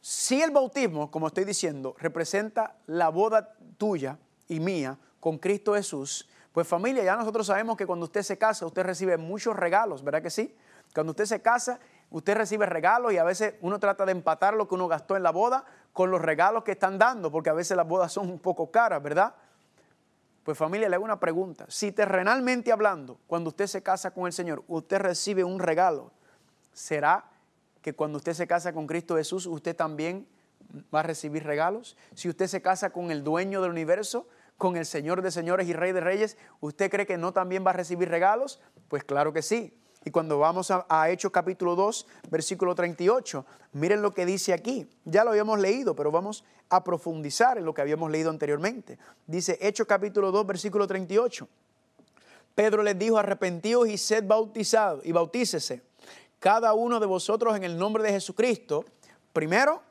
si el bautismo, como estoy diciendo, representa la boda tuya y mía con Cristo Jesús, pues familia, ya nosotros sabemos que cuando usted se casa, usted recibe muchos regalos, ¿verdad que sí? Cuando usted se casa, usted recibe regalos y a veces uno trata de empatar lo que uno gastó en la boda con los regalos que están dando, porque a veces las bodas son un poco caras, ¿verdad? Pues familia, le hago una pregunta. Si terrenalmente hablando, cuando usted se casa con el Señor, usted recibe un regalo, ¿será que cuando usted se casa con Cristo Jesús, usted también va a recibir regalos? Si usted se casa con el dueño del universo, con el Señor de señores y Rey de reyes, ¿usted cree que no también va a recibir regalos? Pues claro que sí. Y cuando vamos a, Hechos capítulo 2, versículo 38, miren lo que dice aquí. Ya lo habíamos leído, pero vamos a profundizar en lo que habíamos leído anteriormente. Dice Hechos capítulo 2, versículo 38. Pedro les dijo, arrepentíos y sed bautizados y bautícese cada uno de vosotros en el nombre de Jesucristo, primero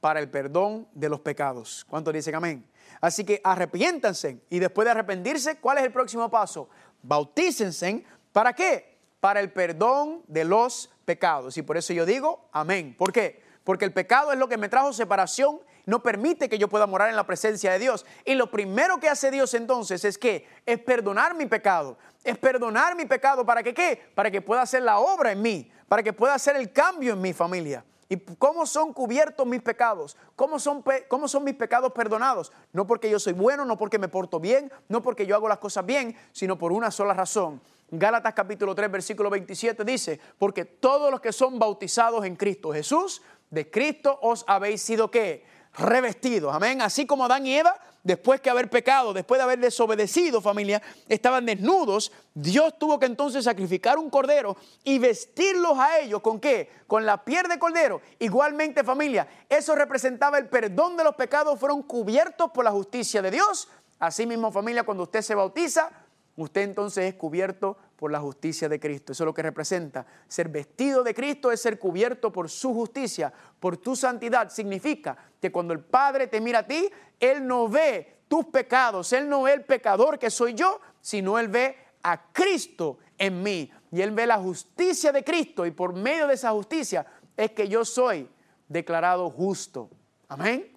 para el perdón de los pecados. ¿Cuántos dicen amén? Así que arrepiéntanse y después de arrepentirse, ¿cuál es el próximo paso? Bautícense. ¿Para qué? Para el perdón de los pecados. Y por eso yo digo amén. ¿Por qué? Porque el pecado es lo que me trajo separación, no permite que yo pueda morar en la presencia de Dios. Y lo primero que hace Dios entonces es que es perdonar mi pecado. Es perdonar mi pecado para que qué? Para que pueda hacer la obra en mí, para que pueda hacer el cambio en mi familia. ¿Y cómo son cubiertos mis pecados? ¿Cómo son, ¿Cómo son mis pecados perdonados? No porque yo soy bueno, no porque me porto bien, no porque yo hago las cosas bien, sino por una sola razón. Gálatas capítulo 3, versículo 27 dice, porque todos los que son bautizados en Cristo Jesús, de Cristo os habéis sido qué? Revestidos. Amén. Así como Adán y Eva después que haber pecado, después de haber desobedecido familia, estaban desnudos, Dios tuvo que entonces sacrificar un cordero y vestirlos a ellos con qué? Con la piel de cordero. Igualmente familia, eso representaba el perdón de los pecados, fueron cubiertos por la justicia de Dios. Asimismo familia, cuando usted se bautiza, usted entonces es cubierto por la justicia de Cristo. Eso es lo que representa. Ser vestido de Cristo es ser cubierto por su justicia, por tu santidad. Significa que cuando el Padre te mira a ti, Él no ve tus pecados, Él no ve el pecador que soy yo, sino Él ve a Cristo en mí. Y Él ve la justicia de Cristo y por medio de esa justicia es que yo soy declarado justo. Amén.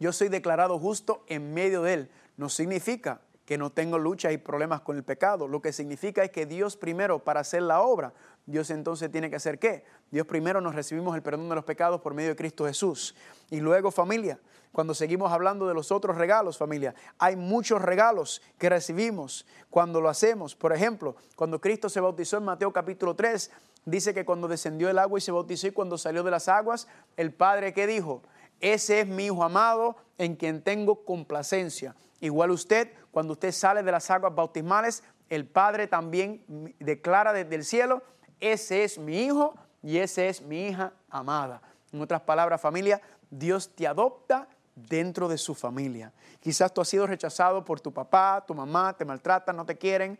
Yo soy declarado justo en medio de Él. No significa que no tengo luchas y problemas con el pecado. Lo que significa es que Dios primero, para hacer la obra, Dios entonces tiene que hacer qué? Dios primero nos recibimos el perdón de los pecados por medio de Cristo Jesús. Y luego familia, cuando seguimos hablando de los otros regalos, familia, hay muchos regalos que recibimos cuando lo hacemos. Por ejemplo, cuando Cristo se bautizó en Mateo capítulo 3, dice que cuando descendió el agua y se bautizó y cuando salió de las aguas, el Padre que dijo, ese es mi Hijo amado en quien tengo complacencia. Igual usted, cuando usted sale de las aguas bautismales, el Padre también declara desde el cielo, ese es mi Hijo y ese es mi hija amada. En otras palabras, familia, Dios te adopta dentro de su familia. Quizás tú has sido rechazado por tu papá, tu mamá, te maltratan, no te quieren.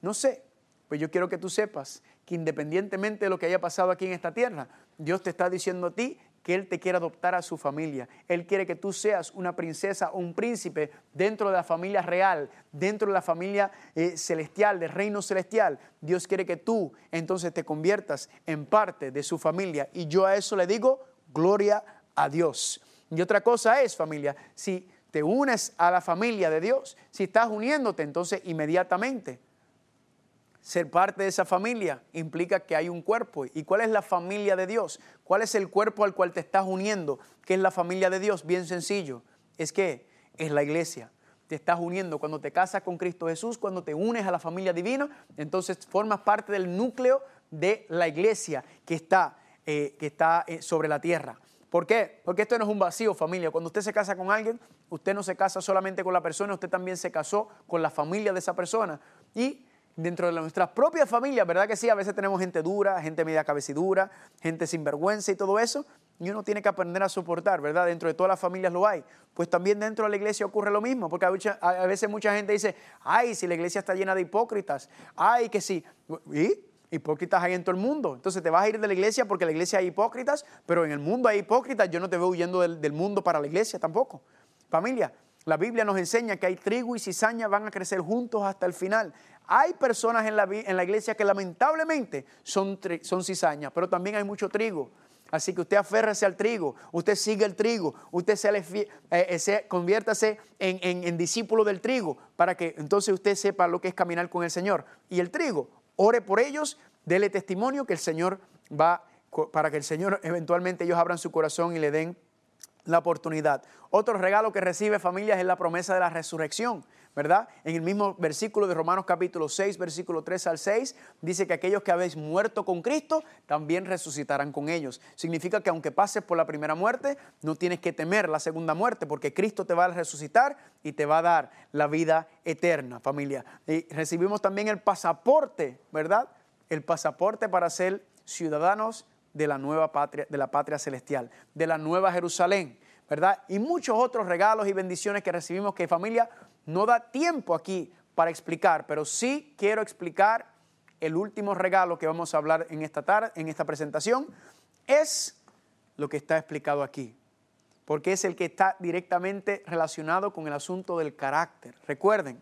No sé, pues yo quiero que tú sepas que independientemente de lo que haya pasado aquí en esta tierra, Dios te está diciendo a ti que Él te quiere adoptar a su familia. Él quiere que tú seas una princesa o un príncipe dentro de la familia real, dentro de la familia eh, celestial, del reino celestial. Dios quiere que tú entonces te conviertas en parte de su familia. Y yo a eso le digo, gloria a Dios. Y otra cosa es, familia, si te unes a la familia de Dios, si estás uniéndote, entonces inmediatamente ser parte de esa familia implica que hay un cuerpo. ¿Y cuál es la familia de Dios? ¿Cuál es el cuerpo al cual te estás uniendo? ¿Qué es la familia de Dios? Bien sencillo. Es que es la iglesia. Te estás uniendo cuando te casas con Cristo Jesús, cuando te unes a la familia divina, entonces formas parte del núcleo de la iglesia que está, eh, que está eh, sobre la tierra. ¿Por qué? Porque esto no es un vacío, familia. Cuando usted se casa con alguien, usted no se casa solamente con la persona, usted también se casó con la familia de esa persona. Y dentro de nuestras propias familias, ¿verdad que sí? A veces tenemos gente dura, gente media cabecidura, gente sin vergüenza y todo eso. Y uno tiene que aprender a soportar, ¿verdad? Dentro de todas las familias lo hay. Pues también dentro de la iglesia ocurre lo mismo, porque a veces mucha gente dice, ay, si la iglesia está llena de hipócritas, ay, que sí. ¿Y? Hipócritas hay en todo el mundo. Entonces te vas a ir de la iglesia porque en la iglesia hay hipócritas, pero en el mundo hay hipócritas. Yo no te veo huyendo del mundo para la iglesia tampoco. Familia, la Biblia nos enseña que hay trigo y cizaña van a crecer juntos hasta el final. Hay personas en la, en la iglesia que lamentablemente son, son cizañas, pero también hay mucho trigo. Así que usted aférrese al trigo, usted sigue el trigo, usted se, eh, eh, se conviértase en, en, discípulo del trigo para que entonces usted sepa lo que es caminar con el Señor. Y el trigo, ore por ellos, dele testimonio que el Señor va, para que el Señor eventualmente ellos abran su corazón y le den la oportunidad. Otro regalo que recibe familias es la promesa de la resurrección, ¿verdad? En el mismo versículo de Romanos capítulo 6, versículo 3 al 6, dice que aquellos que habéis muerto con Cristo también resucitarán con ellos. Significa que aunque pases por la primera muerte, no tienes que temer la segunda muerte, porque Cristo te va a resucitar y te va a dar la vida eterna, familia. Y recibimos también el pasaporte, ¿verdad? El pasaporte para ser ciudadanos de la nueva patria, de la patria celestial, de la nueva Jerusalén, ¿verdad? Y muchos otros regalos y bendiciones que recibimos que familia no da tiempo aquí para explicar, pero sí quiero explicar el último regalo que vamos a hablar en esta tarde, en esta presentación, es lo que está explicado aquí, porque es el que está directamente relacionado con el asunto del carácter. Recuerden,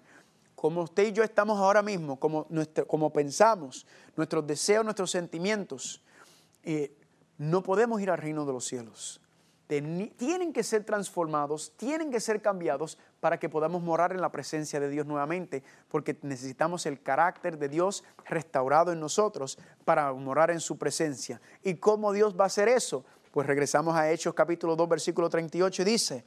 como usted y yo estamos ahora mismo, como, como pensamos, nuestros deseos, nuestros sentimientos, eh, no podemos ir al reino de los cielos. Tienen que ser transformados, tienen que ser cambiados para que podamos morar en la presencia de Dios nuevamente, porque necesitamos el carácter de Dios restaurado en nosotros para morar en su presencia. ¿Y cómo Dios va a hacer eso? Pues regresamos a Hechos capítulo 2, versículo 38, y dice,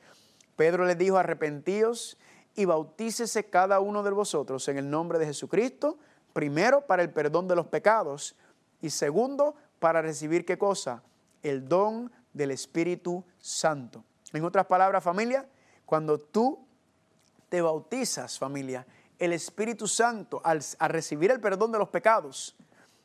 Pedro les dijo, arrepentíos y bautícese cada uno de vosotros en el nombre de Jesucristo, primero para el perdón de los pecados y segundo para recibir qué cosa? El don del Espíritu Santo. En otras palabras, familia, cuando tú te bautizas, familia, el Espíritu Santo, al, recibir el perdón de los pecados,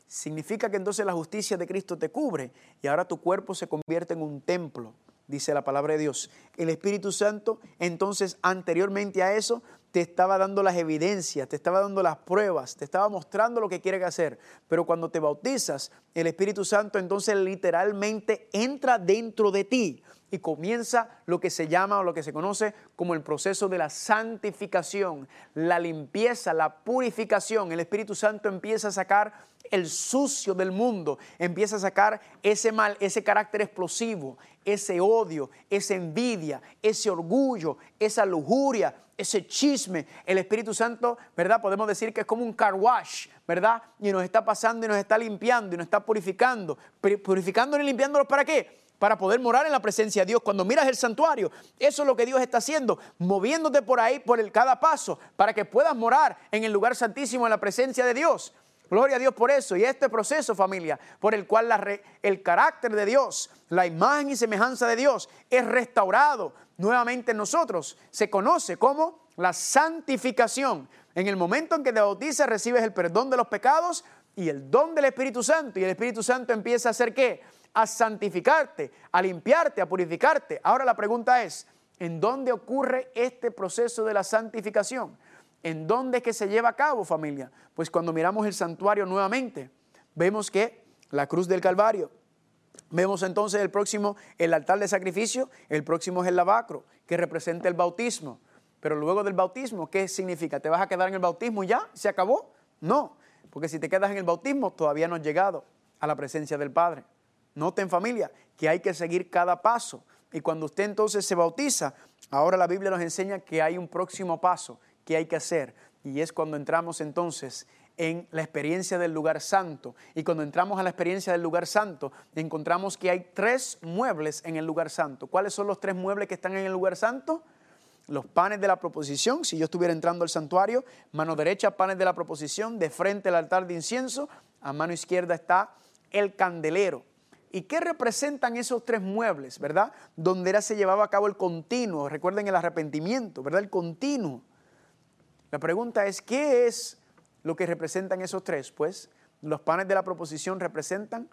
significa que entonces la justicia de Cristo te cubre y ahora tu cuerpo se convierte en un templo, dice la palabra de Dios. El Espíritu Santo, entonces, anteriormente a eso, te estaba dando las evidencias, te estaba dando las pruebas, te estaba mostrando lo que quiere hacer. Pero cuando te bautizas, el Espíritu Santo entonces literalmente entra dentro de ti y comienza lo que se llama o lo que se conoce como el proceso de la santificación, la limpieza, la purificación. El Espíritu Santo empieza a sacar el sucio del mundo empieza a sacar ese mal, ese carácter explosivo, ese odio, esa envidia, ese orgullo, esa lujuria, ese chisme. El Espíritu Santo, ¿verdad? Podemos decir que es como un car wash, ¿verdad? Y nos está pasando y nos está limpiando y nos está purificando. Purificando y limpiándolos para qué? Para poder morar en la presencia de Dios. Cuando miras el santuario, eso es lo que Dios está haciendo, moviéndote por ahí, por el cada paso, para que puedas morar en el lugar santísimo, en la presencia de Dios. Gloria a Dios por eso. Y este proceso, familia, por el cual el carácter de Dios, la imagen y semejanza de Dios es restaurado nuevamente en nosotros, se conoce como la santificación. En el momento en que te bautizas, recibes el perdón de los pecados y el don del Espíritu Santo. Y el Espíritu Santo empieza a hacer qué? A santificarte, a limpiarte, a purificarte. Ahora la pregunta es, ¿en dónde ocurre este proceso de la santificación? ¿En dónde es que se lleva a cabo, familia? Pues cuando miramos el santuario nuevamente, vemos que la cruz del Calvario, vemos entonces el próximo, el altar de sacrificio, el próximo es el lavacro, que representa el bautismo. Pero luego del bautismo, ¿qué significa? ¿Te vas a quedar en el bautismo y ya? ¿Se acabó? No, porque si te quedas en el bautismo, todavía no has llegado a la presencia del Padre. Noten familia que hay que seguir cada paso. Y cuando usted entonces se bautiza, ahora la Biblia nos enseña que hay un próximo paso que hay que hacer. Y es cuando entramos entonces en la experiencia del lugar santo. Y cuando entramos a la experiencia del lugar santo, encontramos que hay tres muebles en el lugar santo. ¿Cuáles son los tres muebles que están en el lugar santo? Los panes de la proposición, si yo estuviera entrando al santuario, mano derecha, panes de la proposición, de frente al altar de incienso, a mano izquierda está el candelero. ¿Y qué representan esos tres muebles, verdad? Donde era se llevaba a cabo el continuo, recuerden el arrepentimiento, ¿verdad? El continuo. La pregunta es, ¿qué es lo que representan esos tres? Pues los panes de la proposición representan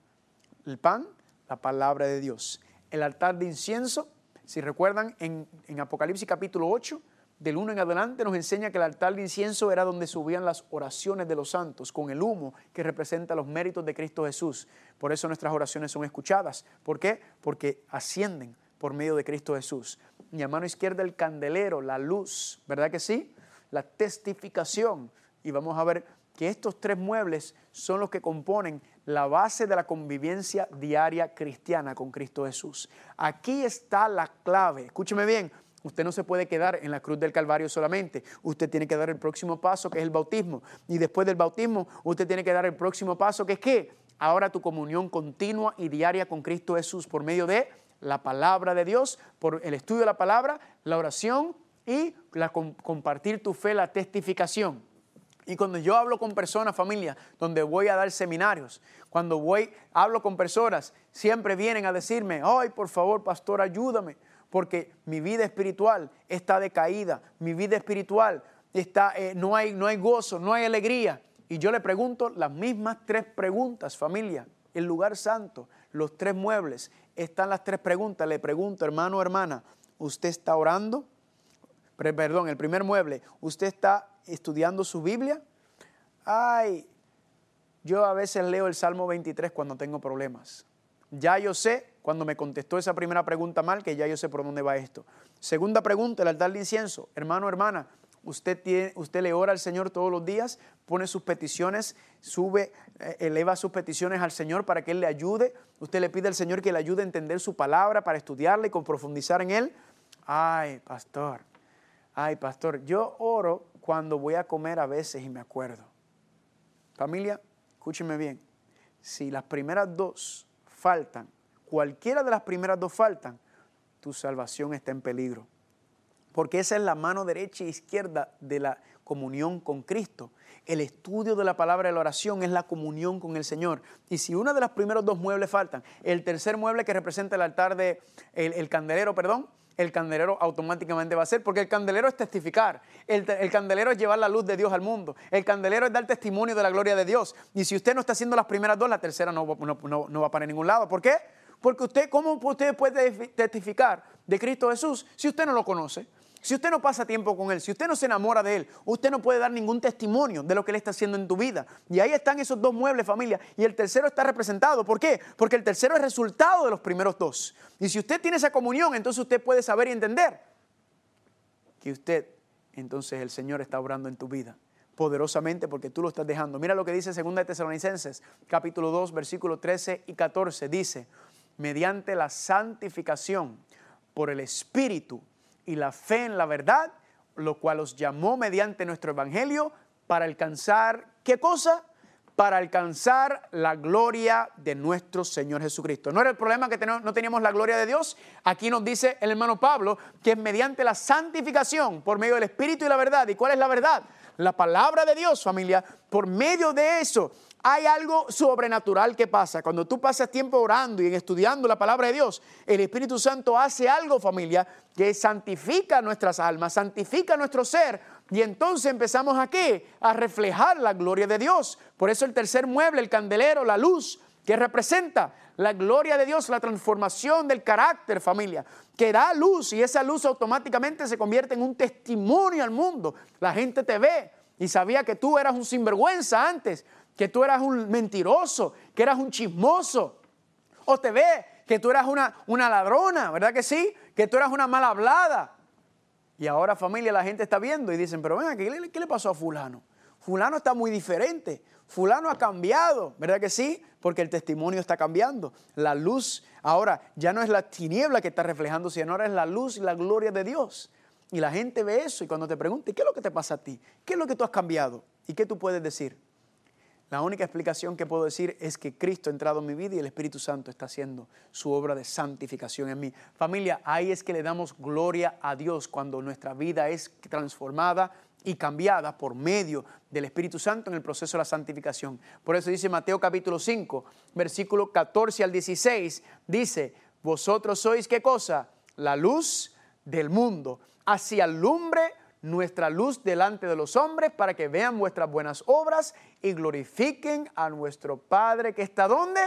el pan, la palabra de Dios. El altar de incienso, si recuerdan, en, Apocalipsis capítulo 8, del 1 en adelante nos enseña que el altar de incienso era donde subían las oraciones de los santos, con el humo que representa los méritos de Cristo Jesús. Por eso nuestras oraciones son escuchadas. ¿Por qué? Porque ascienden por medio de Cristo Jesús. A mano izquierda el candelero, la luz, ¿verdad que sí? la testificación. Y vamos a ver que estos tres muebles son los que componen la base de la convivencia diaria cristiana con Cristo Jesús. Aquí está la clave. Escúcheme bien, usted no se puede quedar en la cruz del Calvario solamente. Usted tiene que dar el próximo paso, que es el bautismo. Y después del bautismo, usted tiene que dar el próximo paso, que es qué? Ahora tu comunión continua y diaria con Cristo Jesús por medio de la palabra de Dios, por el estudio de la palabra, la oración y la, compartir tu fe, la testificación. Y cuando yo hablo con personas, familia, donde voy a dar seminarios, cuando voy, hablo con personas, siempre vienen a decirme, ay, por favor, pastor, ayúdame, porque mi vida espiritual está decaída, mi vida espiritual está, eh, no, hay, no hay gozo, no hay alegría. Y yo le pregunto las mismas tres preguntas, familia, el lugar santo, los tres muebles, están las tres preguntas. Le pregunto, hermano, hermana, ¿usted está orando? perdón, el primer mueble, usted está estudiando su Biblia. Ay, yo a veces leo el Salmo 23 cuando tengo problemas. Ya yo sé, cuando me contestó esa primera pregunta mal, que ya yo sé por dónde va esto. Segunda pregunta, el altar de incienso. Hermano, hermana, usted, usted le ora al Señor todos los días, pone sus peticiones, sube, eh, eleva sus peticiones al Señor para que Él le ayude. Usted le pide al Señor que le ayude a entender su palabra, para estudiarla y con profundizar en Él. Ay, pastor, Ay, pastor, yo oro cuando voy a comer a veces y me acuerdo. Familia, escúcheme bien. Si las primeras dos faltan, cualquiera de las primeras dos faltan, tu salvación está en peligro. Porque esa es la mano derecha e izquierda de la comunión con Cristo. El estudio de la palabra de la oración es la comunión con el Señor. Y si una de las primeros dos muebles faltan, el tercer mueble que representa el altar de el candelero, perdón, el candelero automáticamente va a ser, porque el candelero es testificar, el, candelero es llevar la luz de Dios al mundo, el candelero es dar testimonio de la gloria de Dios. Y si usted no está haciendo las primeras dos, la tercera no, no va para ningún lado. ¿Por qué? Porque usted, ¿cómo usted puede testificar de Cristo Jesús si usted no lo conoce? Si usted no pasa tiempo con Él, si usted no se enamora de Él, usted no puede dar ningún testimonio de lo que Él está haciendo en tu vida. Y ahí están esos dos muebles, familia. Y el tercero está representado. ¿Por qué? Porque el tercero es resultado de los primeros dos. Y si usted tiene esa comunión, entonces usted puede saber y entender que usted, entonces el Señor está obrando en tu vida poderosamente porque tú lo estás dejando. Mira lo que dice 2 de Tesalonicenses, capítulo 2, versículo 13 y 14. Dice, mediante la santificación por el Espíritu y la fe en la verdad, lo cual os llamó mediante nuestro Evangelio para alcanzar, ¿qué cosa? Para alcanzar la gloria de nuestro Señor Jesucristo. ¿No era el problema que no teníamos la gloria de Dios? Aquí nos dice el hermano Pablo que es mediante la santificación por medio del Espíritu y la verdad. ¿Y cuál es la verdad? La palabra de Dios, familia, por medio de eso hay algo sobrenatural que pasa. Cuando tú pasas tiempo orando y estudiando la palabra de Dios, el Espíritu Santo hace algo, familia, que santifica nuestras almas, santifica nuestro ser. Y entonces empezamos aquí a reflejar la gloria de Dios. Por eso el tercer mueble, el candelero, la luz, que representa la gloria de Dios, la transformación del carácter, familia, que da luz y esa luz automáticamente se convierte en un testimonio al mundo. La gente te ve y sabía que tú eras un sinvergüenza antes, que tú eras un mentiroso, que eras un chismoso. O te ve que tú eras una, una ladrona, ¿verdad que sí? Que tú eras una mal hablada. Y ahora familia, la gente está viendo y dicen, pero venga, ¿qué ¿qué le pasó a fulano? Fulano está muy diferente, fulano ha cambiado, ¿verdad que sí? Porque el testimonio está cambiando. La luz ahora ya no es la tiniebla que está reflejando, sino ahora es la luz y la gloria de Dios. Y la gente ve eso y cuando te pregunte, ¿qué es lo que te pasa a ti? ¿Qué es lo que tú has cambiado? ¿Y qué tú puedes decir? La única explicación que puedo decir es que Cristo ha entrado en mi vida y el Espíritu Santo está haciendo su obra de santificación en mí. Familia, ahí es que le damos gloria a Dios cuando nuestra vida es transformada y cambiada por medio del Espíritu Santo en el proceso de la santificación. Por eso dice Mateo capítulo 5, versículo 14 al 16, dice, vosotros sois qué cosa? La luz del mundo. Así alumbre nuestra luz delante de los hombres para que vean vuestras buenas obras y glorifiquen a nuestro Padre que está donde?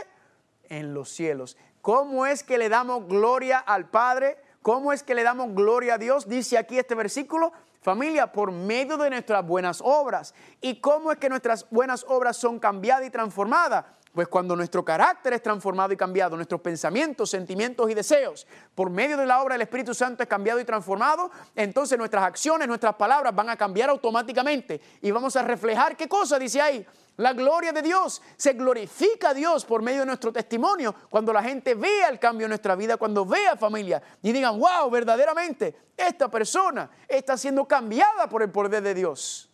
En los cielos. ¿Cómo es que le damos gloria al Padre? ¿Cómo es que le damos gloria a Dios? Dice aquí este versículo, familia, por medio de nuestras buenas obras. ¿Y cómo es que nuestras buenas obras son cambiadas y transformadas? Pues cuando nuestro carácter es transformado y cambiado, nuestros pensamientos, sentimientos y deseos, por medio de la obra del Espíritu Santo es cambiado y transformado, entonces nuestras acciones, nuestras palabras van a cambiar automáticamente y vamos a reflejar, ¿qué cosa dice ahí? La gloria de Dios. Se glorifica a Dios por medio de nuestro testimonio cuando la gente vea el cambio en nuestra vida, cuando vea familia y digan, wow, verdaderamente, esta persona está siendo cambiada por el poder de Dios.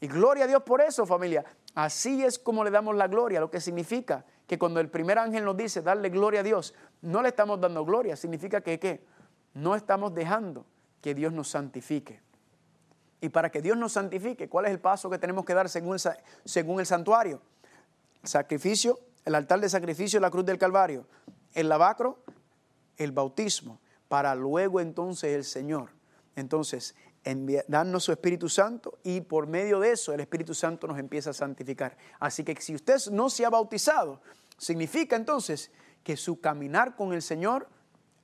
Y gloria a Dios por eso, familia. Así es como le damos la gloria, lo que significa que cuando el primer ángel nos dice darle gloria a Dios, no le estamos dando gloria, significa que ¿qué? No estamos dejando que Dios nos santifique. Y para que Dios nos santifique, ¿cuál es el paso que tenemos que dar según el, según el santuario? sacrificio, el altar de sacrificio, la cruz del Calvario, el lavacro, el bautismo, para luego entonces el Señor. Entonces, darnos su Espíritu Santo y por medio de eso el Espíritu Santo nos empieza a santificar. Así que si usted no se ha bautizado, significa entonces que su caminar con el Señor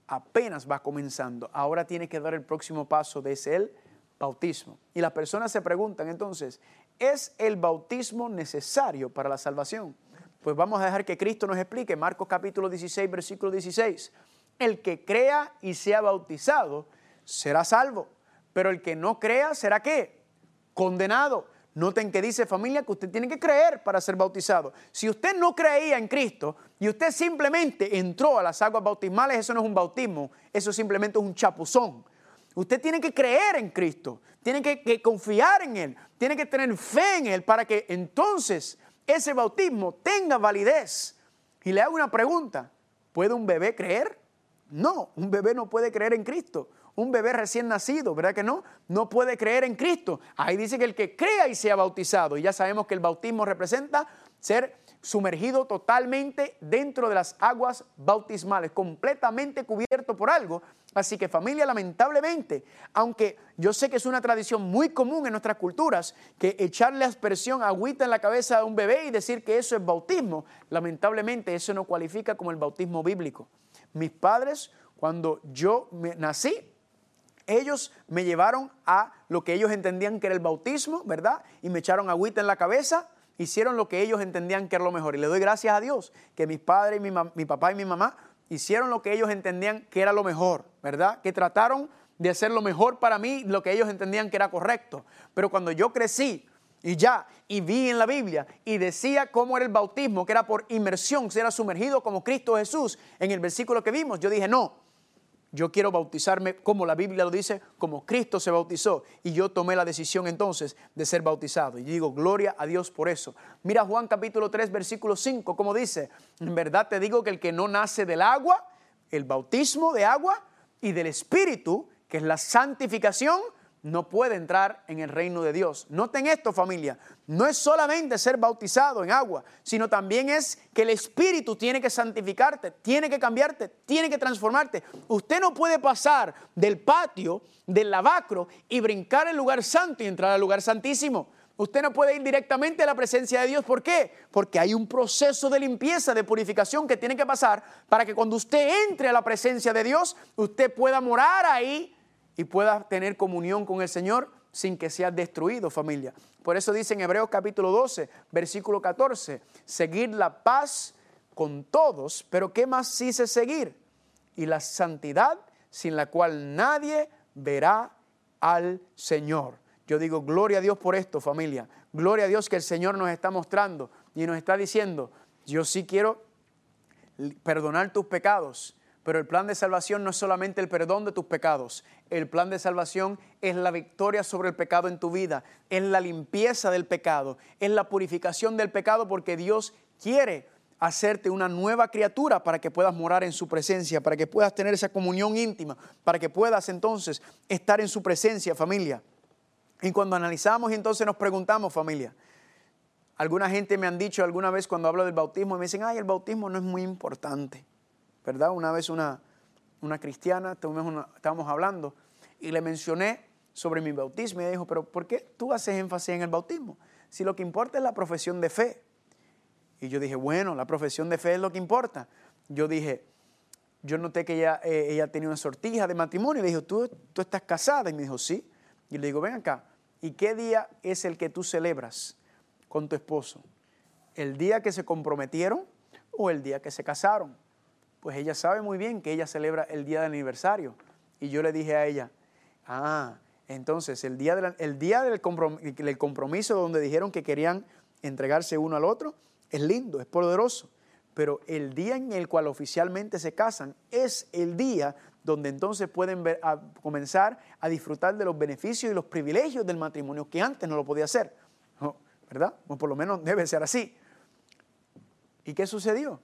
apenas va comenzando. Ahora tiene que dar el próximo paso de ese el bautismo. Y las personas se preguntan entonces, ¿es el bautismo necesario para la salvación? Pues vamos a dejar que Cristo nos explique. Marcos capítulo 16, versículo 16. El que crea y sea bautizado será salvo pero el que no crea será qué? Condenado. Noten que dice familia que usted tiene que creer para ser bautizado. Si usted no creía en Cristo y usted simplemente entró a las aguas bautismales, eso no es un bautismo, eso simplemente es un chapuzón. Usted tiene que creer en Cristo, tiene que, que confiar en Él, tiene que tener fe en Él para que entonces ese bautismo tenga validez. Y le hago una pregunta, ¿puede un bebé creer? No, un bebé no puede creer en Cristo un bebé recién nacido, ¿verdad que no? No puede creer en Cristo. Ahí dice que el que crea y sea bautizado, y ya sabemos que el bautismo representa ser sumergido totalmente dentro de las aguas bautismales, completamente cubierto por algo. Así que familia, lamentablemente, aunque yo sé que es una tradición muy común en nuestras culturas, que echarle aspersión, agüita en la cabeza de un bebé y decir que eso es bautismo, lamentablemente eso no cualifica como el bautismo bíblico. Mis padres, cuando yo nací, ellos me llevaron a lo que ellos entendían que era el bautismo, ¿verdad? Y me echaron agüita en la cabeza, hicieron lo que ellos entendían que era lo mejor. Y le doy gracias a Dios que mis padres, mi, mi papá y mi mamá hicieron lo que ellos entendían que era lo mejor, ¿verdad? Que trataron de hacer lo mejor para mí, lo que ellos entendían que era correcto. Pero cuando yo crecí y ya, y vi en la Biblia y decía cómo era el bautismo, que era por inmersión, se era sumergido como Cristo Jesús en el versículo que vimos. Yo dije, no, yo quiero bautizarme como la Biblia lo dice, como Cristo se bautizó. Y yo tomé la decisión entonces de ser bautizado. Y digo, gloria a Dios por eso. Mira Juan capítulo 3, versículo 5, como dice, en verdad te digo que el que no nace del agua, el bautismo de agua y del Espíritu, que es la santificación, no puede entrar en el reino de Dios. Noten esto familia, no es solamente ser bautizado en agua, sino también es que el Espíritu tiene que santificarte, tiene que cambiarte, tiene que transformarte. Usted no puede pasar del patio, del lavacro y brincar el lugar santo y entrar al lugar santísimo. Usted no puede ir directamente a la presencia de Dios. ¿Por qué? Porque hay un proceso de limpieza, de purificación que tiene que pasar para que cuando usted entre a la presencia de Dios, usted pueda morar ahí y puedas tener comunión con el Señor sin que seas destruido, familia. Por eso dice en Hebreos capítulo 12, versículo 14, seguir la paz con todos, pero ¿qué más dice seguir? Y la santidad sin la cual nadie verá al Señor. Yo digo, gloria a Dios por esto, familia. Gloria a Dios que el Señor nos está mostrando y nos está diciendo, yo sí quiero perdonar tus pecados, pero el plan de salvación no es solamente el perdón de tus pecados. El plan de salvación es la victoria sobre el pecado en tu vida, es la limpieza del pecado, es la purificación del pecado porque Dios quiere hacerte una nueva criatura para que puedas morar en su presencia, para que puedas tener esa comunión íntima, para que puedas entonces estar en su presencia, familia. Y cuando analizamos entonces nos preguntamos, familia, alguna gente me han dicho alguna vez cuando hablo del bautismo, me dicen, ay, el bautismo no es muy importante. ¿verdad? Una vez una, una cristiana, estábamos hablando y le mencioné sobre mi bautismo y ella dijo, pero ¿por qué tú haces énfasis en el bautismo? Si lo que importa es la profesión de fe. Y yo dije, bueno, la profesión de fe es lo que importa. Yo dije, yo noté que ella, eh, ella tenía una sortija de matrimonio y le dijo, ¿Tú, ¿tú estás casada? Y me dijo, sí. Y le digo, ven acá, ¿y qué día es el que tú celebras con tu esposo? ¿El día que se comprometieron o el día que se casaron? Pues ella sabe muy bien que ella celebra el día del aniversario. Y yo le dije a ella, ah, entonces el día, día del, compromiso, donde dijeron que querían entregarse uno al otro, es lindo, es poderoso. Pero el día en el cual oficialmente se casan es el día donde entonces pueden comenzar a disfrutar de los beneficios y los privilegios del matrimonio que antes no lo podía hacer. ¿Verdad? O por lo menos debe ser así. ¿Y qué sucedió?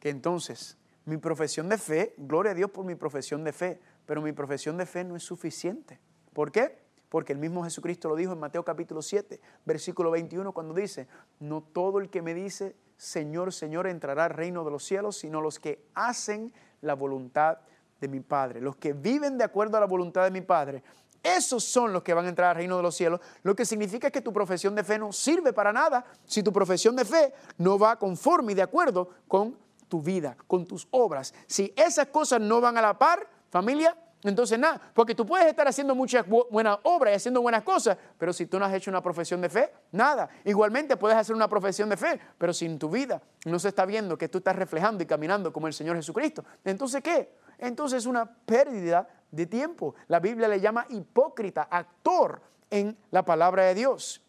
Que entonces mi profesión de fe, gloria a Dios por mi profesión de fe, pero mi profesión de fe no es suficiente. ¿Por qué? Porque el mismo Jesucristo lo dijo en Mateo capítulo 7, versículo 21, cuando dice, no todo el que me dice, Señor, Señor, entrará al reino de los cielos, sino los que hacen la voluntad de mi Padre. Los que viven de acuerdo a la voluntad de mi Padre, esos son los que van a entrar al reino de los cielos, lo que significa que tu profesión de fe no sirve para nada si tu profesión de fe no va conforme y de acuerdo con tu vida, con tus obras. Si esas cosas no van a la par, familia, entonces nada, porque tú puedes estar haciendo muchas buenas obras y haciendo buenas cosas, pero si tú no has hecho una profesión de fe, nada. Igualmente puedes hacer una profesión de fe, pero si en tu vida no se está viendo que tú estás reflejando y caminando como el Señor Jesucristo, entonces ¿qué? Entonces es una pérdida de tiempo. La Biblia le llama hipócrita, actor en la palabra de Dios.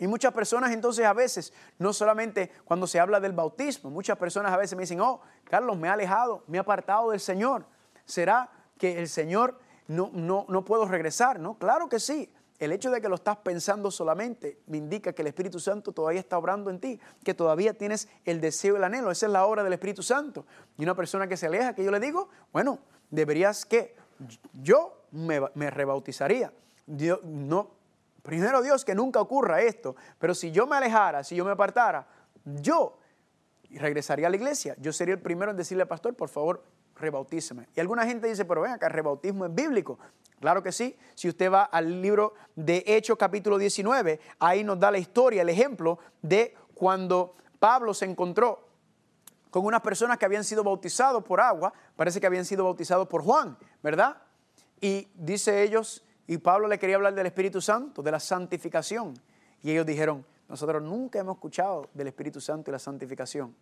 Y muchas personas entonces a veces, no solamente cuando se habla del bautismo, muchas personas a veces me dicen, oh, Carlos, me ha alejado, me ha apartado del Señor. ¿Será que el Señor no, no, no puedo regresar? No, claro que sí. El hecho de que lo estás pensando solamente me indica que el Espíritu Santo todavía está obrando en ti, que todavía tienes el deseo y el anhelo. Esa es la obra del Espíritu Santo. Y una persona que se aleja, que yo le digo, bueno, deberías que yo me, rebautizaría. No, Primero Dios que nunca ocurra esto, pero si yo me alejara, si yo me apartara, yo regresaría a la iglesia. Yo sería el primero en decirle al pastor, por favor, rebautíceme. Y alguna gente dice, pero ven acá, el rebautismo es bíblico. Claro que sí. Si usted va al libro de Hechos capítulo 19, ahí nos da la historia, el ejemplo de cuando Pablo se encontró con unas personas que habían sido bautizados por agua, parece que habían sido bautizados por Juan, ¿verdad? Y dice ellos, y Pablo le quería hablar del Espíritu Santo, de la santificación. Y ellos dijeron, nosotros nunca hemos escuchado del Espíritu Santo y la santificación.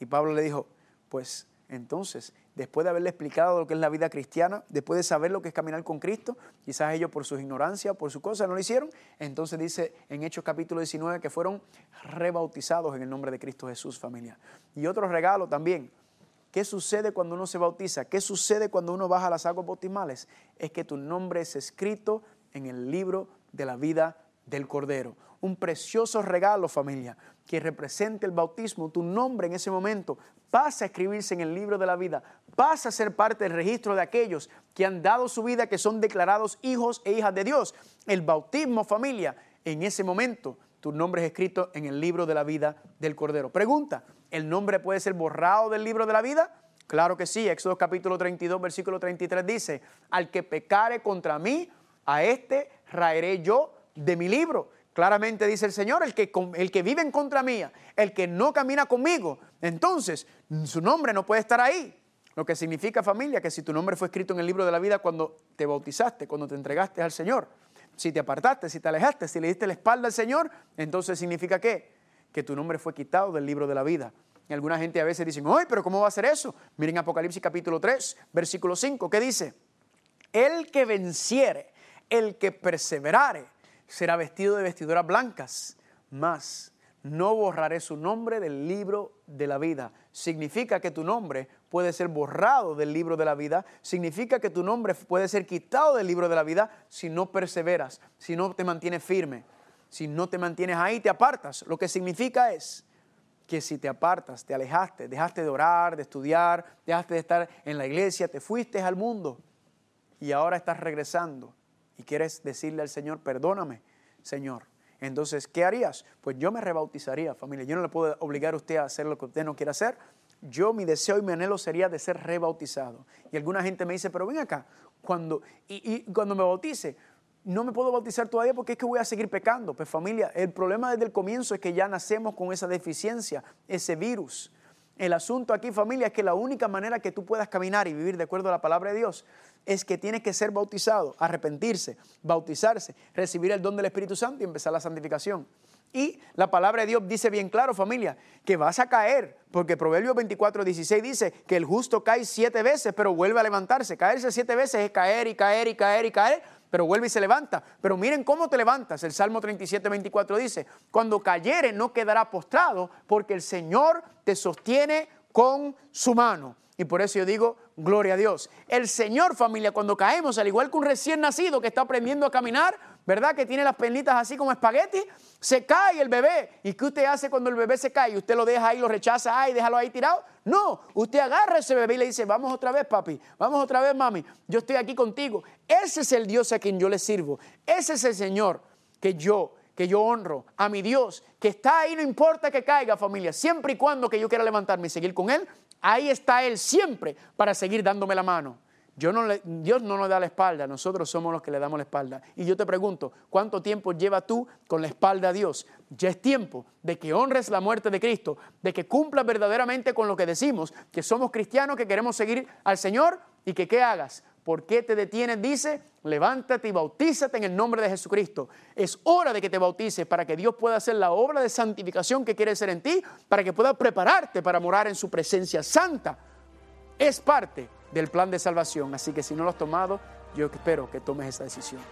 Y Pablo le dijo, pues entonces después de haberle explicado lo que es la vida cristiana, después de saber lo que es caminar con Cristo, quizás ellos por su ignorancia, por su cosa no lo hicieron, entonces dice en Hechos capítulo 19 que fueron rebautizados en el nombre de Cristo Jesús, familia. Y otro regalo también, ¿Qué sucede cuando uno se bautiza? ¿Qué sucede cuando uno baja las aguas bautismales? Es que tu nombre es escrito en el libro de la vida del Cordero. Un precioso regalo, familia, que represente el bautismo. Tu nombre en ese momento pasa a escribirse en el libro de la vida, pasa a ser parte del registro de aquellos que han dado su vida, que son declarados hijos e hijas de Dios. El bautismo, familia, en ese momento tu nombre es escrito en el libro de la vida del Cordero. Pregunta, ¿el nombre puede ser borrado del libro de la vida? Claro que sí, Éxodo capítulo 32, versículo 33 dice, al que pecare contra mí, a este raeré yo de mi libro. Claramente dice el Señor, el que, el que vive en contra mía, el que no camina conmigo, entonces su nombre no puede estar ahí. Lo que significa familia, que si tu nombre fue escrito en el libro de la vida cuando te bautizaste, cuando te entregaste al Señor, si te apartaste, si te alejaste, si le diste la espalda al Señor, entonces significa qué? Que tu nombre fue quitado del libro de la vida. Y alguna gente a veces dice, ¡ay, pero cómo va a ser eso! Miren Apocalipsis capítulo 3, versículo 5, ¿qué dice? El que venciere, el que perseverare, será vestido de vestiduras blancas, más no borraré su nombre del libro de la vida. Significa que tu nombre puede ser borrado del libro de la vida, significa que tu nombre puede ser quitado del libro de la vida si no perseveras, si no te mantienes firme, si no te mantienes ahí, te apartas. Lo que significa es que si te apartas, te alejaste, dejaste de orar, de estudiar, dejaste de estar en la iglesia, te fuiste al mundo y ahora estás regresando y quieres decirle al Señor, perdóname, Señor. Entonces, ¿qué harías? Pues yo me rebautizaría, familia. Yo no le puedo obligar a usted a hacer lo que usted no quiere hacer. Yo, mi deseo y mi anhelo sería de ser rebautizado. Y alguna gente me dice, pero ven acá, cuando, y, cuando me bautice, no me puedo bautizar todavía porque es que voy a seguir pecando. Pues familia, el problema desde el comienzo es que ya nacemos con esa deficiencia, ese virus. El asunto aquí, familia, es que la única manera que tú puedas caminar y vivir de acuerdo a la palabra de Dios es que tienes que ser bautizado, arrepentirse, bautizarse, recibir el don del Espíritu Santo y empezar la santificación. Y la palabra de Dios dice bien claro, familia, que vas a caer, porque Proverbios 24, 16 dice que el justo cae siete veces, pero vuelve a levantarse. Caerse siete veces es caer y caer y caer y caer, pero vuelve y se levanta. Pero miren cómo te levantas. El Salmo 37, 24 dice, cuando cayere no quedará postrado, porque el Señor te sostiene con su mano. Y por eso yo digo, gloria a Dios. El Señor, familia, cuando caemos, al igual que un recién nacido que está aprendiendo a caminar, ¿verdad? Que tiene las pernitas así como espagueti, se cae el bebé. ¿Y qué usted hace cuando el bebé se cae? ¿Usted lo deja ahí, lo rechaza, ay, déjalo ahí tirado? No, usted agarra a ese bebé y le dice, vamos otra vez, papi, vamos otra vez, mami, yo estoy aquí contigo. Ese es el Dios a quien yo le sirvo. Ese es el Señor que yo que yo honro, a mi Dios, que está ahí, no importa que caiga familia, siempre y cuando que yo quiera levantarme y seguir con Él, Ahí está Él siempre para seguir dándome la mano. Yo no le, Dios no nos da la espalda, nosotros somos los que le damos la espalda. Y yo te pregunto, ¿cuánto tiempo lleva tú con la espalda a Dios? Ya es tiempo de que honres la muerte de Cristo, de que cumplas verdaderamente con lo que decimos, que somos cristianos, que queremos seguir al Señor y que ¿qué hagas? ¿Por qué te detienes? Dice, levántate y bautízate en el nombre de Jesucristo. Es hora de que te bautices para que Dios pueda hacer la obra de santificación que quiere hacer en ti, para que pueda prepararte para morar en su presencia santa. Es parte del plan de salvación. Así que si no lo has tomado, yo espero que tomes esa decisión.